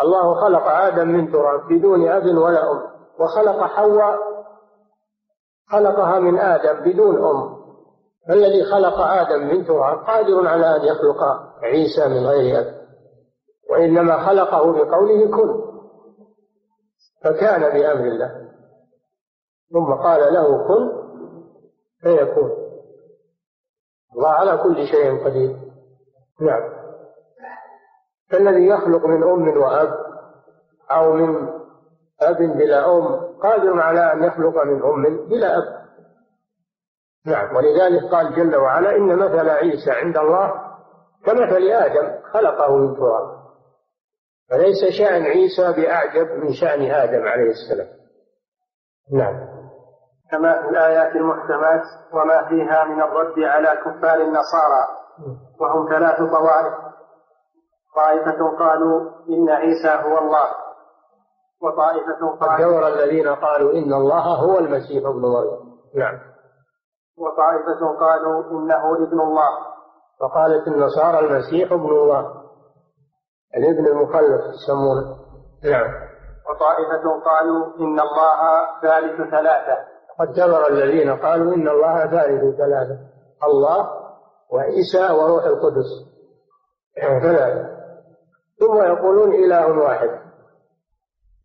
الله خلق آدم من تراب بدون أب ولا أم وخلق حواء خلقها من آدم بدون أم. الذي خلق آدم من تراب قادر على أن يخلق عيسى من غير أب وإنما خلقه بقوله كن فكان بأمر الله. ثم قال له كن فيكون. الله على كل شيء قدير. نعم. فالذي يخلق من أم وأب أو من أب بلا أم قادر على أن يخلق من أم بلا أب. نعم. ولذلك قال جل وعلا إن مثل عيسى عند الله كمثل آدم خلقه من تراب. فليس شأن عيسى بأعجب من شأن آدم عليه السلام. نعم. كما في الآيات المحكمات وما فيها من الرد على كفار النصارى. وهم ثلاث طوائف طائفة قالوا إن عيسى هو الله. وطائفة قالوا الذين قالوا إن الله هو المسيح ابن مريم. نعم. وطائفة قالوا إنه ابن الله. وقالت النصارى المسيح ابن الله. الابن المخلف يسمونه. نعم. وطائفة قالوا إن الله ثالث ثلاثة. قد كفر الذين قالوا إن الله ثالث ثلاثة الله وعيسى وروح القدس. ثلاثة ثم يقولون إله واحد.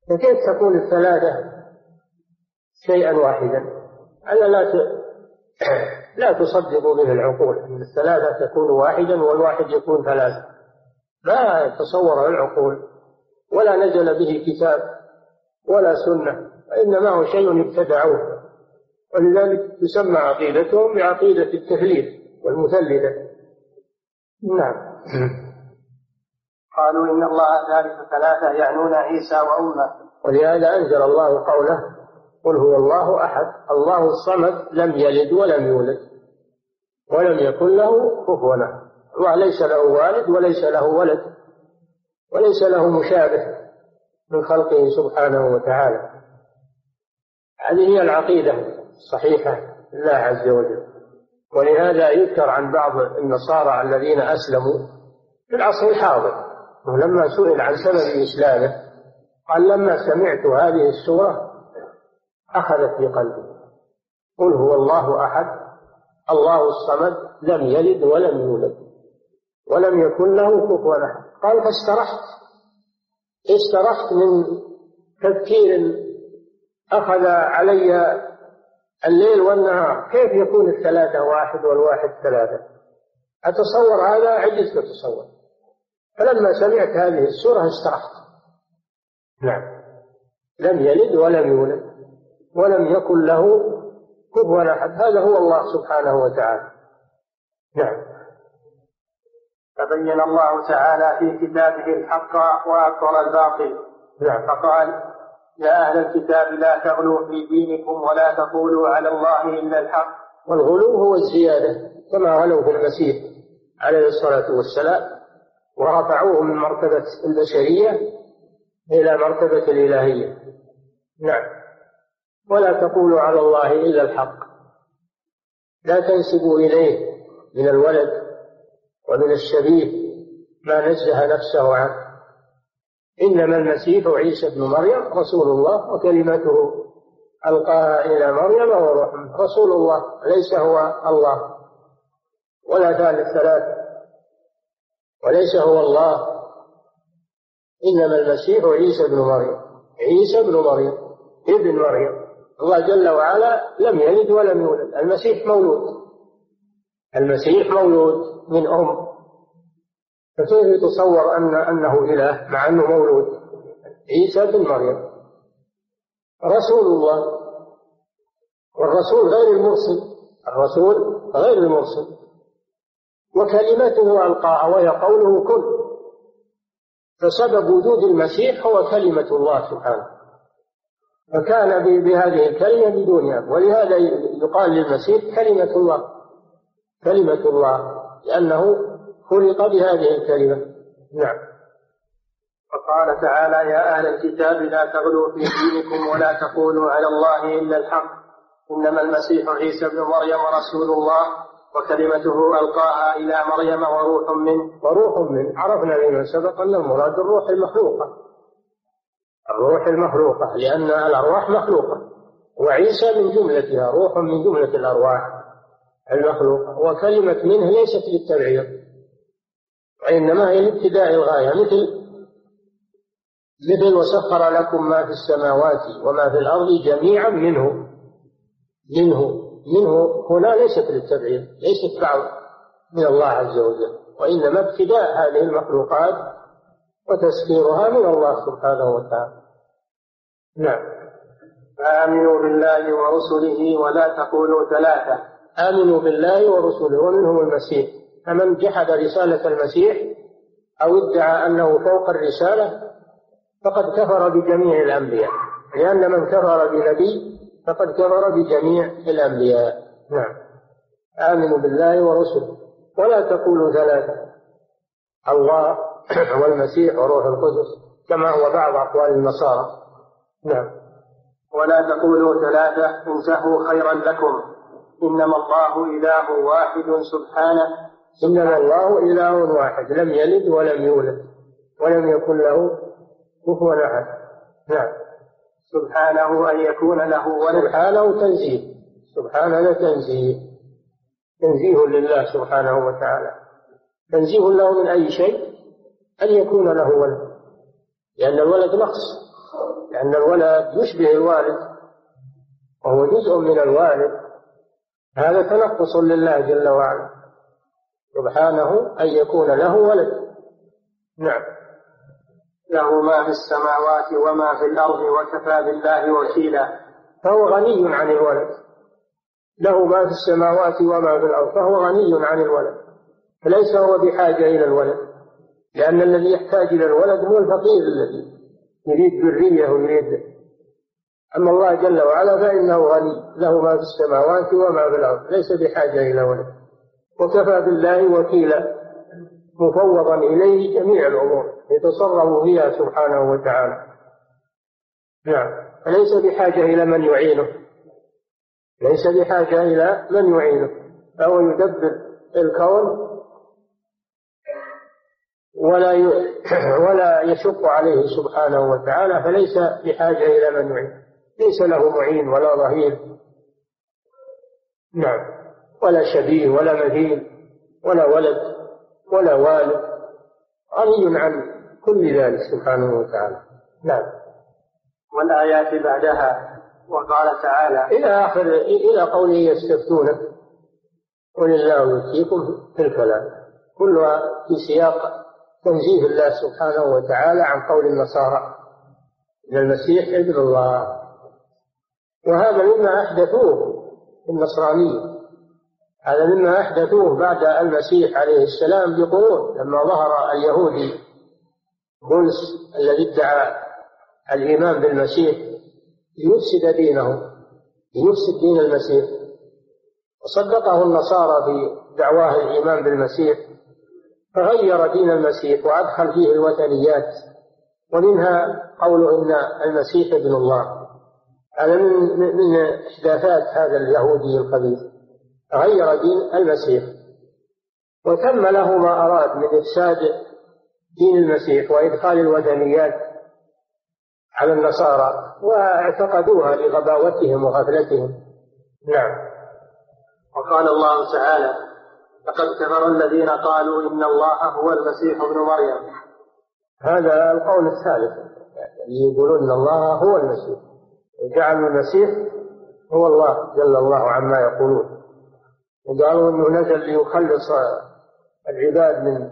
فكيف تكون الثلاثة شيئا واحدا؟ ألا لا [coughs] لا تصدق به العقول. أن الثلاثة تكون واحدا والواحد يكون ثلاثة. ما يتصور العقول. ولا نزل به كتاب ولا سنة. وإنما هو شيء ابتدعوه. ولذلك تسمى عقيدتهم بعقيدة التثليث والمثلثة. نعم. قالوا إن الله ثالث ثلاثة يعنون عيسى وأمه. ولهذا أنزل الله قوله قل هو الله أحد الله الصمد لم يلد ولم يولد ولم يكن له كفوا الله ليس له والد وليس له ولد وليس له مشابه من خلقه سبحانه وتعالى. هذه هي العقيدة. الصحيحة لله عز وجل. ولهذا يذكر عن بعض النصارى الذين أسلموا في العصر الحاضر ولما سئل عن سبب إسلامه قال لما سمعت هذه السورة أخذت في قلبي قل هو الله أحد الله الصمد لم يلد ولم يولد ولم يكن له كفوا أحد. قال فاسترحت. استرحت من تفكير أخذ علي الليل والنهار كيف يكون الثلاثة واحد والواحد ثلاثة؟ أتصور هذا عجزت أتصور فلما سمعت هذه السورة استرحت نعم. لم يلد ولم يولد ولم يكن له كفوا أحد. هذا هو الله سبحانه وتعالى. نعم. فبين الله تعالى في كتابه الحق وأكبر الباطل. نعم. فقال يا أهل الكتاب لا تغلوا في دينكم ولا تقولوا على الله إلا الحق. والغلو هو الزيادة كما غلوا في المسيح عليه الصلاة والسلام ورفعوه من مرتبة البشرية إلى مرتبة الإلهية. نعم. ولا تقولوا على الله إلا الحق. لا تنسبوا إليه من الولد ومن الشبيه ما نزه نفسه عنه. إنما المسيح عيسى ابن مريم رسول الله وكلمته ألقاها إلى مريم وروح رسول الله ليس هو الله. ولا ثالث ثلاثة. وليس هو الله. إنما المسيح عيسى ابن مريم. عيسى ابن مريم ابن مريم. الله جل وعلا لم يلد ولم يولد. المسيح مولود. المسيح مولود من أم. فكيف يتصور أن أنه إله مع أنه مولود؟ عيسى بن مريم. رسول الله. والرسول غير المرسل. الرسول غير المرسل. وكلمته ألقاها وهي قوله كن. فسبب وجود المسيح هو كلمة الله سبحانه. فكان بهذه الكلمة بدون أب ولهذا يقال للمسيح كلمة الله. كلمة الله. لأنه خلق بهذه الكلمة. نعم. وقال تعالى يا أهل الكتاب لا تغلوا في دينكم ولا تقولوا على الله إلا الحق. إنما المسيح عيسى ابن مريم رسول الله وكلمته ألقاها إلى مريم وروح منه. وروح منه. عرفنا فيما سبق أن المراد الروح المخلوقة. الروح المخلوقة لأن الأرواح مخلوقة. وعيسى من جملتها روح من جملة الأرواح المخلوقة. وكلمة منه ليست للتبعيض. وإنما هي لابتداء الغاية مثل مثل وسخر لكم ما في السماوات وما في الأرض جميعا منه منه منه هنا ليست للتبعيض ليست بعض من الله عز وجل وإنما ابتداء هذه المخلوقات وتسخيرها من الله سبحانه وتعالى. نعم. فآمنوا بالله ورسله ولا تقولوا ثلاثة. آمنوا بالله ورسله ومنهم المسيح. فمن جحد رسالة المسيح أو ادعى أنه فوق الرسالة فقد كفر بجميع الأنبياء. لأن من كفر بنبي فقد كفر بجميع الأنبياء. نعم. آمنوا بالله ورسله. ولا تقولوا ثلاثة. الله [clears throat] والمسيح وروح القدس كما هو بعض أقوال النصارى. نعم. ولا تقولوا ثلاثة. انتهوا خيرا لكم. إنما الله إله واحد سبحانه إنما الله إله واحد لم يلد ولم يولد ولم يكن له كفوا أحد. نعم. سبحانه أن يكون له ولد. سبحانه تنزيه. سبحانه تنزيه. تنزيه لله سبحانه وتعالى. تنزيه له من أي شيء؟ أن يكون له ولد. لأن الولد نقص. لأن الولد يشبه الوالد. وهو جزء من الوالد. هذا تنقص لله جل وعلا. سبحانه أن يكون له ولد. نعم. له ما في السماوات وما في الأرض وكفى بالله وكيلا. فهو غني عن الولد. له ما في السماوات وما في الأرض فهو غني عن الولد. فليس هو بحاجة إلى الولد. لأن الذي يحتاج إلى الولد هو الفقير الذي يريد ذرية ويريد. أما الله جل وعلا فإنه غني. له ما في السماوات وما في الأرض. ليس بحاجة إلى ولد. وكفى بالله وكيلا مفوضا إليه جميع الأمور يتصرف فيها سبحانه وتعالى. نعم. فليس بحاجة إلى من يعينه؟ ليس بحاجة إلى من يعينه. فهو يدبر الكون ولا [clears throat] ولا يشق عليه سبحانه وتعالى فليس بحاجة إلى من يعين. ليس له معين ولا ظهير. نعم. ولا شبيه ولا مثيل ولا ولد ولا والد غني عن كل ذلك سبحانه وتعالى. نعم. والآيات بعدها وقال تعالى إلى آخر إلى قوله يستفتونك قل الله يفتيكم في الكلام. كلها في سياق تنزيه الله سبحانه وتعالى عن قول النصارى ان المسيح ابن الله. وهذا مما أحدثوه في النصرانية. هذا مما أحدثوه بعد المسيح عليه السلام بقرون لما ظهر اليهودي بولس الذي ادعى الإيمان بالمسيح ليفسد دينه ليفسد دين المسيح. وصدقه النصارى في دعواه الإيمان بالمسيح فغير دين المسيح وأدخل فيه الوثنيات. ومنها قوله إن المسيح ابن الله. هذا من من إحداثات هذا اليهودي الخبيث غير دين المسيح. وتم له ما أراد من إفساد دين المسيح وإدخال الوثنيات على النصارى واعتقدوها لغباوتهم وغفلتهم. نعم. وقال الله تعالى لقد كفر الذين قالوا إن الله هو المسيح ابن مريم. هذا القول الثالث. يعني يقولون الله هو المسيح. وجعلوا المسيح هو الله جل الله عما يقولون. وقالوا أنه نزل ليخلص العباد من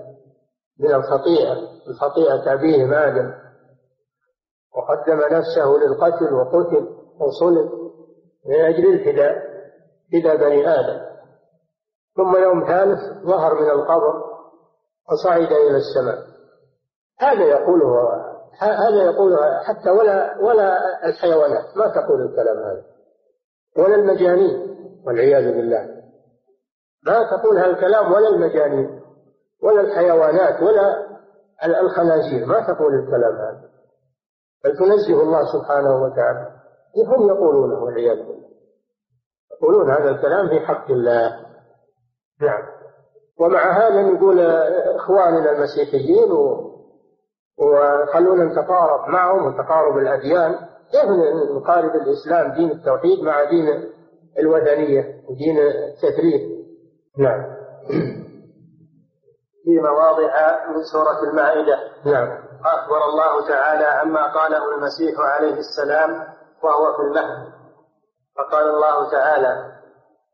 من الخطيئة من خطيئه ابيهم آدم. وقدم نفسه للقتل وقتل وصلب من أجل الفداء فداء بني آدم. ثم يوم ثالث ظهر من القبر وصعد إلى السماء. هذا يقوله هذا يقوله حتى ولا ولا الحيوانات. ما تقول الكلام هذا. ولا المجانين والعياذ بالله. ما تقول هذا الكلام ولا المجانين ولا الحيوانات ولا الخنازير ما تقول الكلام هذا. بل تنزه الله سبحانه وتعالى. هم يقولونه والعياذ بالله. يقولون هذا الكلام في حق الله. نعم. ومع هذا نقول إخواننا المسيحيين. وخلونا نتقارب معهم وتقارب الأديان. كيف نقارب الإسلام دين التوحيد مع دين الوثنية ودين التثريف نعم. [clears throat] في مواضع من سورة المائدة. نعم. أخبر الله تعالى عما قاله المسيح عليه السلام وهو في المهد. فقال الله تعالى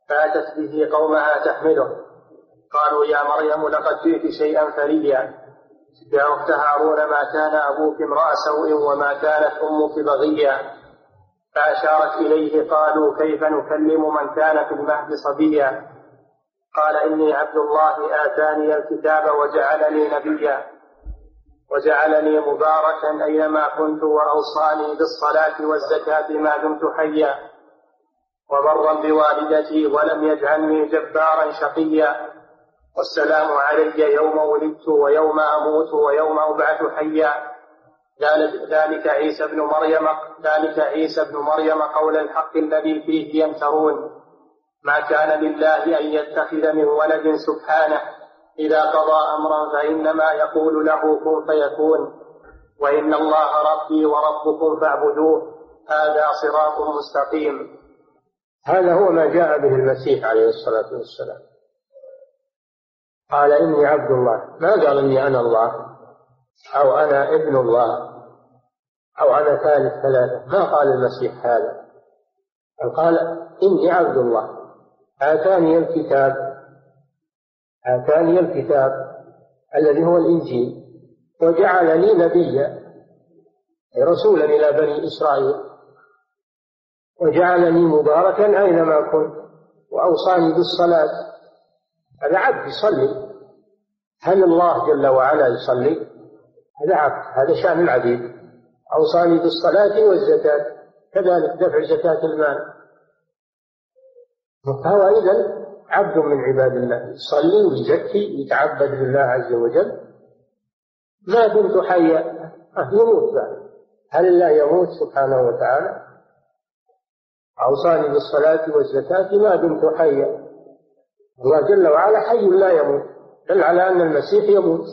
فأتت به قومها تحمله. قالوا يا مريم لقد جئت شيئا فريا. يا أخت هارون ما كان أبوك امرأ سوء وما كانت أمك بغيا. فأشارت إليه قالوا كيف نكلم من كان في المهد صبيا؟ قال إني عبد الله آتاني الكتاب وجعلني نبيا. وجعلني مباركا أينما كنت وأوصاني بالصلاة والزكاة ما دمت حيا. وبرا بوالدتي ولم يجعلني جبارا شقيا. والسلام علي يوم ولدت ويوم أموت ويوم أبعث حيا. ذلك عيسى بن مريم ذلك عيسى بن مريم قول الحق الذي فيه يمترون. ما كان لله أن يتخذ من ولد سبحانه. إذا قضى أمرا فإنما يقول له كن فيكون. وإن الله ربي وربكم فاعبدوه. هذا صراط مستقيم. هذا هو ما جاء به المسيح عليه الصلاة والسلام. قال إني عبد الله. ما قال إني أنا الله؟ أو أنا ابن الله؟ أو أنا ثالث ثلاثة؟ ما قال المسيح هذا. قال إني عبد الله. آتاني الكتاب آتاني الكتاب الذي هو الإنجيل وجعلني نبيا رسولا إلى بني إسرائيل وجعلني مباركا أينما كنت وأوصاني بالصلاة. هذا عبد يصلي. هل الله جل وعلا يصلي؟ هذا عبد هذا شأن العبيد. أوصاني بالصلاة والزكاة كذلك دفع زكاة المال. فهو إذا عبد من عباد الله. يصلي ويزكي يتعبد لله عز وجل. ما دمت حيا يموت بعد. هل الله يموت سبحانه وتعالى؟ أوصاني بالصلاة والزكاة ما دمت حيا الله جل وعلا حي لا يموت. دل على أن المسيح يموت.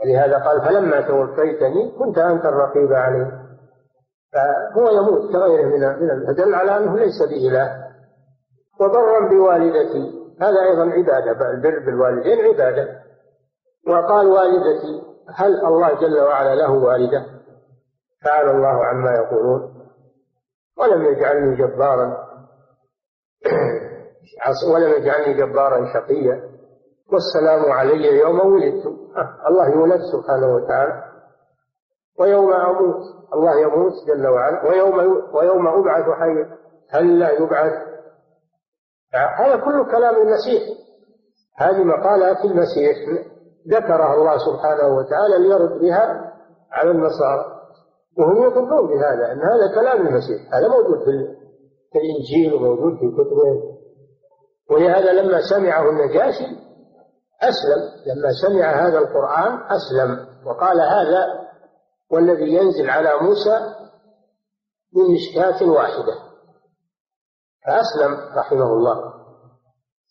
ولهذا قال فلما توفيتني كنت أنت الرقيب عليه. فهو يموت كغيره من من على أنه ليس بإله. وبرا بوالدتي. هذا أيضا عبادة البر بالوالدين عبادة. وقال والدتي هل الله جل وعلا له والدة؟ تعالى الله عما يقولون. ولم يجعلني جبارا [clears throat] ولم يجعلني جبارا شقيا. والسلام علي يوم ولدت. الله يولد سبحانه وتعالى. ويوم أموت. الله يموت جل وعلا. ويوم ويوم أبعث حيا. هل لا يبعث؟ هذا كله كلام المسيح. هذه مقالات المسيح ذكرها الله سبحانه وتعالى ليرد بها على النصارى وهم يقولون بهذا أن هذا كلام المسيح. هذا موجود في الإنجيل وموجود في كتبه ولهذا لما سمعه النجاشي أسلم لما سمع هذا القرآن أسلم وقال هذا والذي ينزل على موسى من مشكاة واحدة. فأسلم رحمه الله.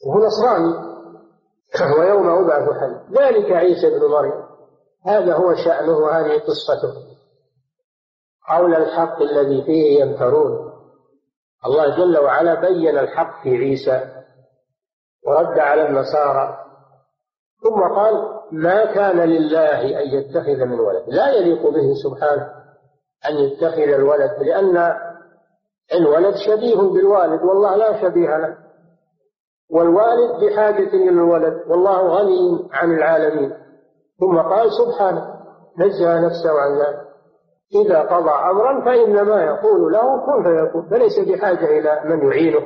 وهو نصراني. ويوم أبعث حي. ذلك عيسى بن مريم. هذا هو شأنه هذه قصته. قول الحق الذي فيه يمترون. الله جل وعلا بين الحق في عيسى. ورد على النصارى. ثم قال ما كان لله أن يتخذ من ولد. لا يليق به سبحانه أن يتخذ الولد لأن الولد شبيه بالوالد والله لا شبيه له. والوالد بحاجة إلى الولد والله غني عن العالمين. ثم قال سبحانه نزه نفسه عن ذلك. إذا قضى أمرا فإنما يقول له كن فيكون فليس بحاجة إلى من يعينه.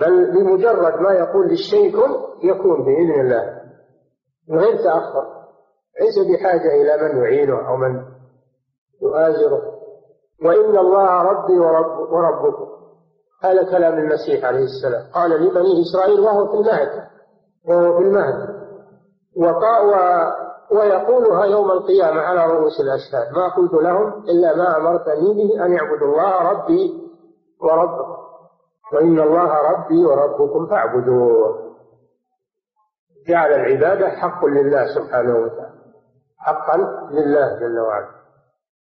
بل بمجرد ما يقول للشيء كن يكون بإذن الله. من غير تأخر ليس بحاجة إلى من يعينه أو من يؤازره. وإن الله ربي ورب وربكم. هذا كلام المسيح عليه السلام. قال لبني إسرائيل وهو في المهد. وهو في المهد. ويقولها يوم القيامة على رؤوس الأشهاد. ما قلت لهم إلا ما أمرتني به أن يعبدوا الله ربي وربكم. وإن الله ربي وربكم فاعبدوه. جعل العبادة حق لله سبحانه وتعالى. حقا لله جل وعلا.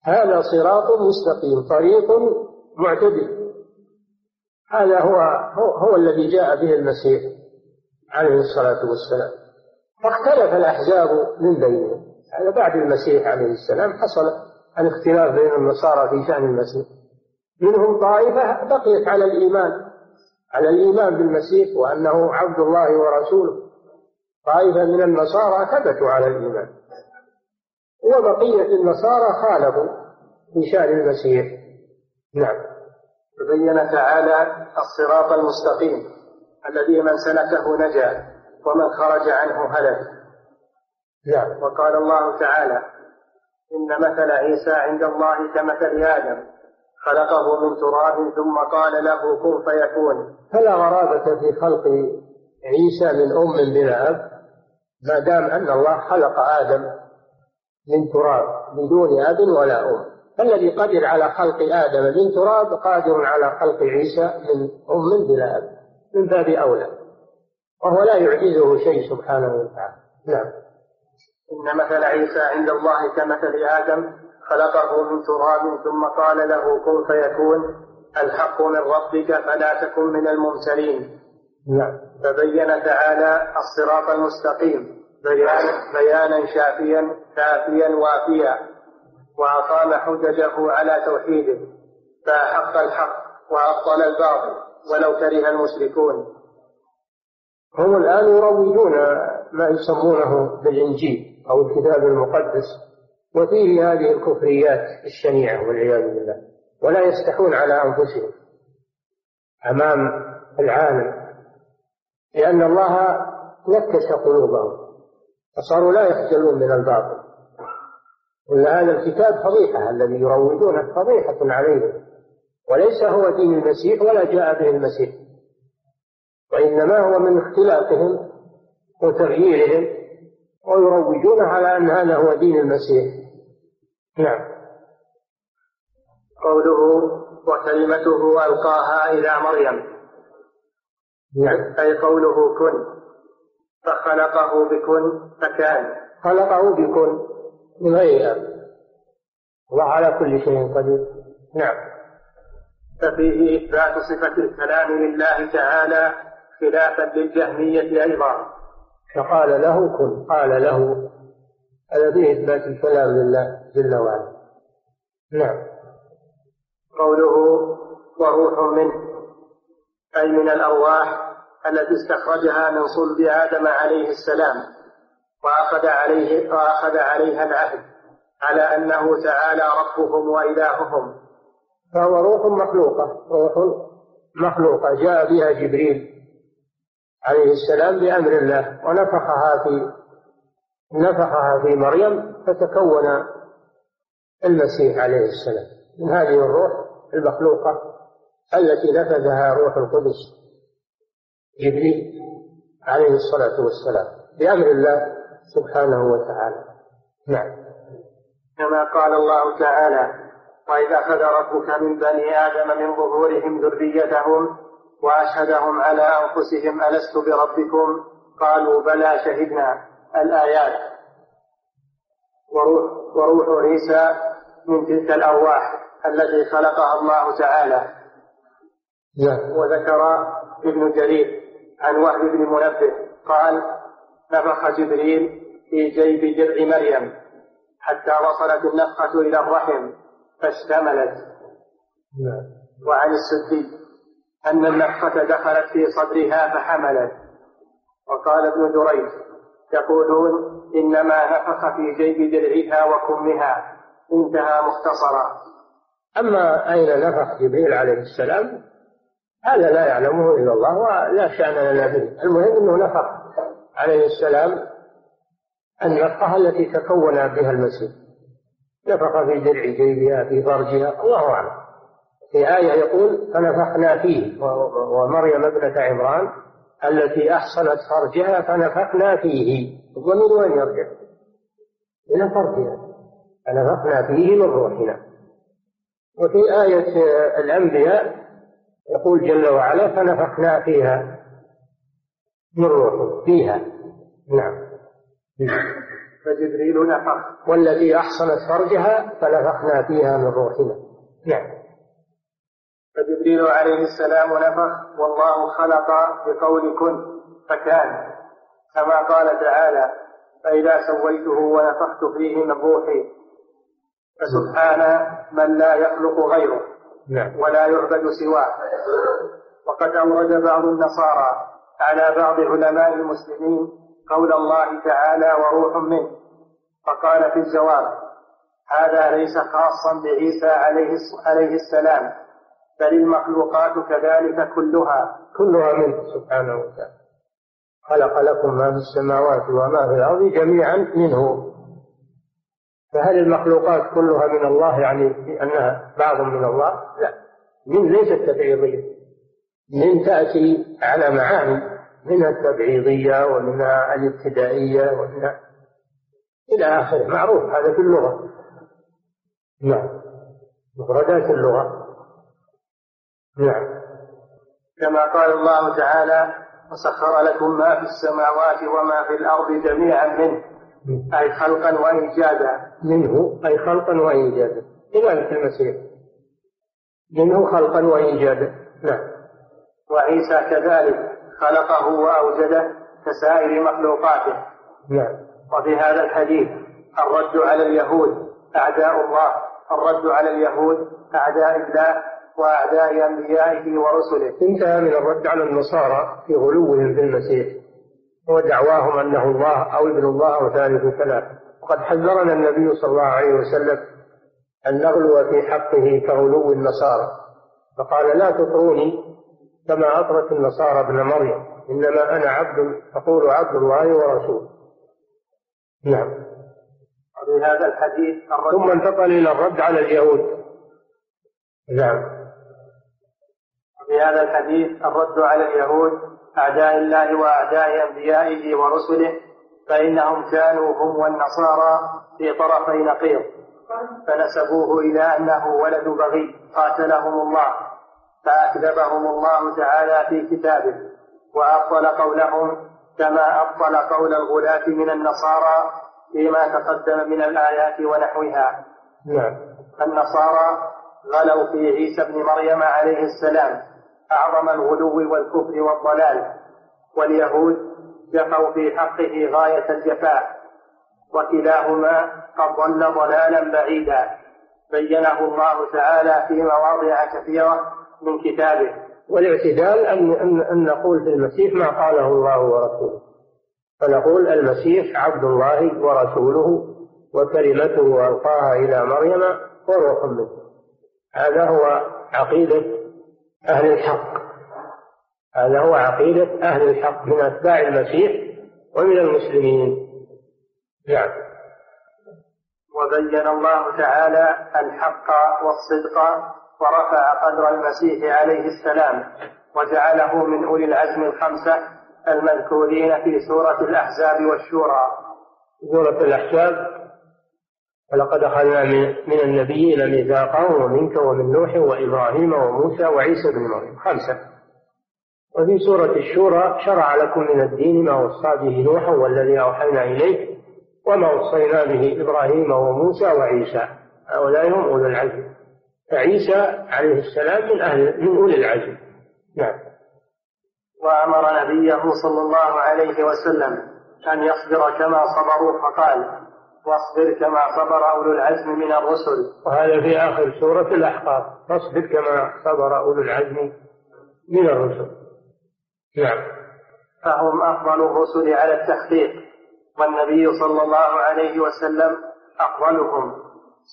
هذا صراط مستقيم طريق معتدل. هذا هو هو, الذي جاء به المسيح عليه الصلاة والسلام. فاختلف الأحزاب من بينهم هذا بعد المسيح عليه السلام حصل الاختلاف بين النصارى في شأن المسيح. منهم طائفة بقيت على الإيمان على الإيمان بالمسيح وأنه عبد الله ورسوله. طائفة من النصارى ثبتوا على الإيمان. وبقية النصارى خالفوا في شأن المسيح. نعم. تبين تعالى الصراط المستقيم الذي من سلكه نجا ومن خرج عنه هلك. نعم. وقال الله تعالى إن مثل عيسى عند الله كمثل آدم خلقه من تراب ثم قال له كن فيكون. فلا غرابة في خلق عيسى من أم بلا أب ما دام أن الله خلق آدم من تراب بدون أب ولا أم. فالذي قدر على خلق آدم من تراب قادر على خلق عيسى من أم بلا أب من باب أولى. وهو لا يعجزه شيء سبحانه وتعالى. نعم. إن مثل عيسى عند الله كمثل آدم خلقه من تراب ثم قال له كن فيكون. الحق من ربك فلا تكن من الممتلين نعم. فبين تعالى الصراط المستقيم. بيان بيانا شافيا كافيا وافيا. وأقام حججه على توحيده. فأحق الحق وأبطل الباطل ولو كره المشركون. هم الآن يروجون ما يسمونه بالإنجيل أو الكتاب المقدس. وفيه هذه الكفريات الشنيعة والعياذ بالله. ولا يستحون على أنفسهم. أمام العالم. لأن الله نكس قلوبهم. فصاروا لا يخجلون من الباطل. هذا الكتاب فضيحة الذي يروجونه فضيحة عليهم. وليس هو دين المسيح ولا جاء به المسيح. وإنما هو من اختلافهم وتغييرهم ويروجون على أن هذا هو دين المسيح. نعم. قوله وكلمته ألقاها إلى مريم. نعم. أي قوله كن. فخلقه بكن فكان خلقه بكن من غير أب الله على كل شيء قدير. نعم. ففيه إثبات صفة الكلام لله تعالى خلافا للجهمية أيضا. فقال له كن قال له. هذا فيه إثبات الكلام لله جل وعلا. نعم. قوله وروح منه أي من الأرواح التي استخرجها من صلب آدم عليه السلام وأخذ عليه وأخذ عليها العهد على أنه تعالى ربهم وإلههم. فهو روح مخلوقة روح مخلوقة. جاء بها جبريل عليه السلام بأمر الله ونفخها في نفخها في مريم فتكون المسيح عليه السلام. من هذه الروح المخلوقة التي نفذها روح القدس. جبريل عليه الصلاة والسلام بأمر الله سبحانه وتعالى. نعم. كما قال الله تعالى وإذا أخذ ربك من بني آدم من ظهورهم ذريتهم وأشهدهم على أنفسهم ألست بربكم؟ قالوا بلى شهدنا الآيات. وروح, وروح عيسى من تلك الأرواح التي خلقها الله تعالى. نعم. وذكر ابن جرير عن وهب بن منبه. قال نفخ جبريل في جيب درع مريم حتى وصلت النفخة إلى الرحم فاشتملت. وعن السدي أن النفخة دخلت في صدرها فحملت. وقال ابن جريج يقولون إنما نفخ في جيب درعها وكمها. انتهى مختصرا. أما أين نفخ جبريل عليه السلام؟ هذا لا يعلمه إلا الله ولا شأن لنا به المهم أنه نفخ عليه السلام النفخة التي تكون بها المسيح نفخ في درع جيبها في فرجها الله أعلم. في آية يقول فنفخنا فيه. ومريم ابنة عمران التي أحصنت فرجها فنفخنا فيه. الضمير وين يرجع؟ إلى فرجها. فنفخنا فيه من روحنا. وفي آية الأنبياء يقول جل وعلا فنفخنا فيها من روحه. فيها. نعم. فجبريل نفخ. والذي أحصنت فرجها فنفخنا فيها من روحنا. نعم. فجبريل عليه السلام نفخ. والله خلق بقول كن فكان. كما قال تعالى فإذا سويته ونفخت فيه من روحي. فسبحان من لا يخلق غيره. نعم. ولا يعبد سواه. وقد أورد بعض النصارى على بعض علماء المسلمين قول الله تعالى وروح منه فقال في الجواب هذا ليس خاصا بعيسى عليه عليه السلام بل المخلوقات كذلك كلها. كلها منه سبحانه وتعالى. خلق لكم ما في السماوات وما في الأرض جميعا منه. فهل المخلوقات كلها من الله؟ يعني أنها بعض من الله؟ لا. من ليست تبعيضية. من تأتي على معاني. منها التبعيضية ومنها الابتدائية ومنها إلى آخره. معروف. هذا في اللغة. نعم. مفردات اللغة. نعم. كما قال الله تعالى وسخر لكم ما في السماوات وما في الأرض جميعا منه. أي خلقا وإيجادا منه أي خلقا وإيجادا كذلك المسيح منه خلقا وإيجادا نعم. وعيسى كذلك خلقه وأوجده كسائر مخلوقاته. نعم. وفي هذا الحديث الرد على اليهود أعداء الله. الرد على اليهود أعداء الله وأعداء أنبيائه ورسله. انتهى من الرد على النصارى في غلوهم في المسيح. ودعواهم أنه الله أو ابن الله أو ثالث ثلاثة وقد حذرنا النبي صلى الله عليه وسلم أن نغلو في حقه كغلو النصارى. فقال لا تطروني كما أطرت النصارى ابن مريم. إنما أنا عبد أقول عبد الله ورسوله. نعم. وفي هذا الحديث ثم انتقل إلى الرد على اليهود. نعم. وفي هذا الحديث الرد على اليهود أعداء الله وأعداء أنبيائه ورسله فإنهم كانوا هم والنصارى في طرفي نقيض. فنسبوه إلى أنه ولد بغي قاتلهم الله فأكذبهم الله تعالى في كتابه. وأبطل قولهم كما أبطل قول الغلاة من النصارى فيما تقدم من الآيات ونحوها. نعم. النصارى غلوا في عيسى بن مريم عليه السلام. أعظم الغلو والكفر والضلال واليهود جفوا في حقه غاية الجفاء وكلاهما قد ضل ضلالا بعيدا. بينه الله تعالى في مواضع كثيرة من كتابه. والاعتدال أن, أن, أن نقول في المسيح ما قاله الله ورسوله. فنقول المسيح عبد الله ورسوله وكلمته ألقاها إلى مريم وروح منه. هذا هو عقيدة أهل الحق. هذا هو عقيدة أهل الحق من أتباع المسيح ومن المسلمين. نعم. وبين الله تعالى الحق والصدق ورفع قدر المسيح عليه السلام وجعله من أولي العزم الخمسة المذكورين في سورة الأحزاب والشورى. سورة الأحزاب ولقد أخذنا من النبيين ميثاقهم ومنك ومن نوح وإبراهيم وموسى وعيسى بن مريم. خمسة. وفي سورة الشورى شرع لكم من الدين ما وصى به نوح والذي أوحينا إليك وما وصينا به إبراهيم وموسى وعيسى. هؤلاء هم أولو العزم. فعيسى عليه السلام من أهل من أولي العزم. نعم. وأمر نبيه صلى الله عليه وسلم أن يصبر كما صبروا فقال واصبر كما صبر أولو العزم من الرسل. وهذا في آخر سورة الأحقاف. فاصبر كما صبر أولو العزم من الرسل. نعم. فهم أفضل الرسل على التحقيق والنبي صلى الله عليه وسلم أفضلهم.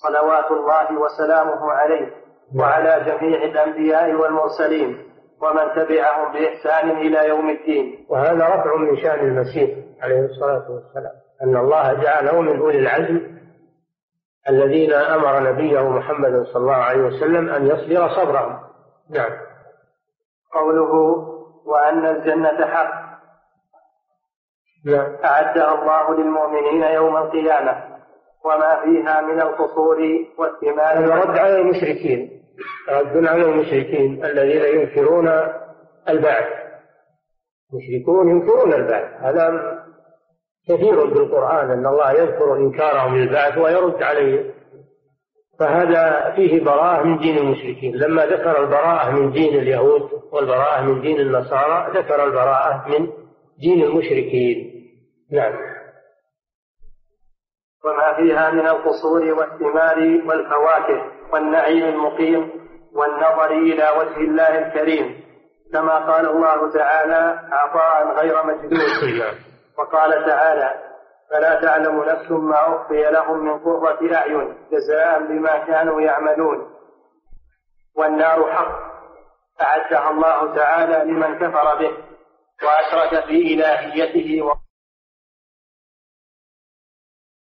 صلوات الله وسلامه عليه وعلى جميع الأنبياء والمرسلين ومن تبعهم بإحسان إلى يوم الدين. وهذا رفع من شأن المسيح عليه الصلاة والسلام. أن الله جعله من أولي العزم الذين أمر نبيه محمد صلى الله عليه وسلم أن يصبر صبرهم. نعم. قوله وأن الجنة حق. نعم. أعدها الله للمؤمنين يوم القيامة. وما فيها من القصور والثمار. هذا رد على المشركين. رد على المشركين الذين ينكرون البعث. المشركون ينكرون البعث. هذا كثير بالقرآن أن الله يذكر إنكارهم للبعث ويرد عليه. فهذا فيه براءة من دين المشركين. لما ذكر البراءة من دين اليهود والبراءة من دين النصارى ذكر البراءة من دين المشركين. نعم. وما فيها من القصور والثمار والفواكه والنعيم المقيم والنظر إلى وجه الله الكريم. كما قال الله تعالى عطاء غير مجدود وقال تعالى فلا تعلم نفس ما أخفي لهم من قرة أعين جزاء بما كانوا يعملون. والنار حق أعدها الله تعالى لمن كفر به وأشرك في إلهيته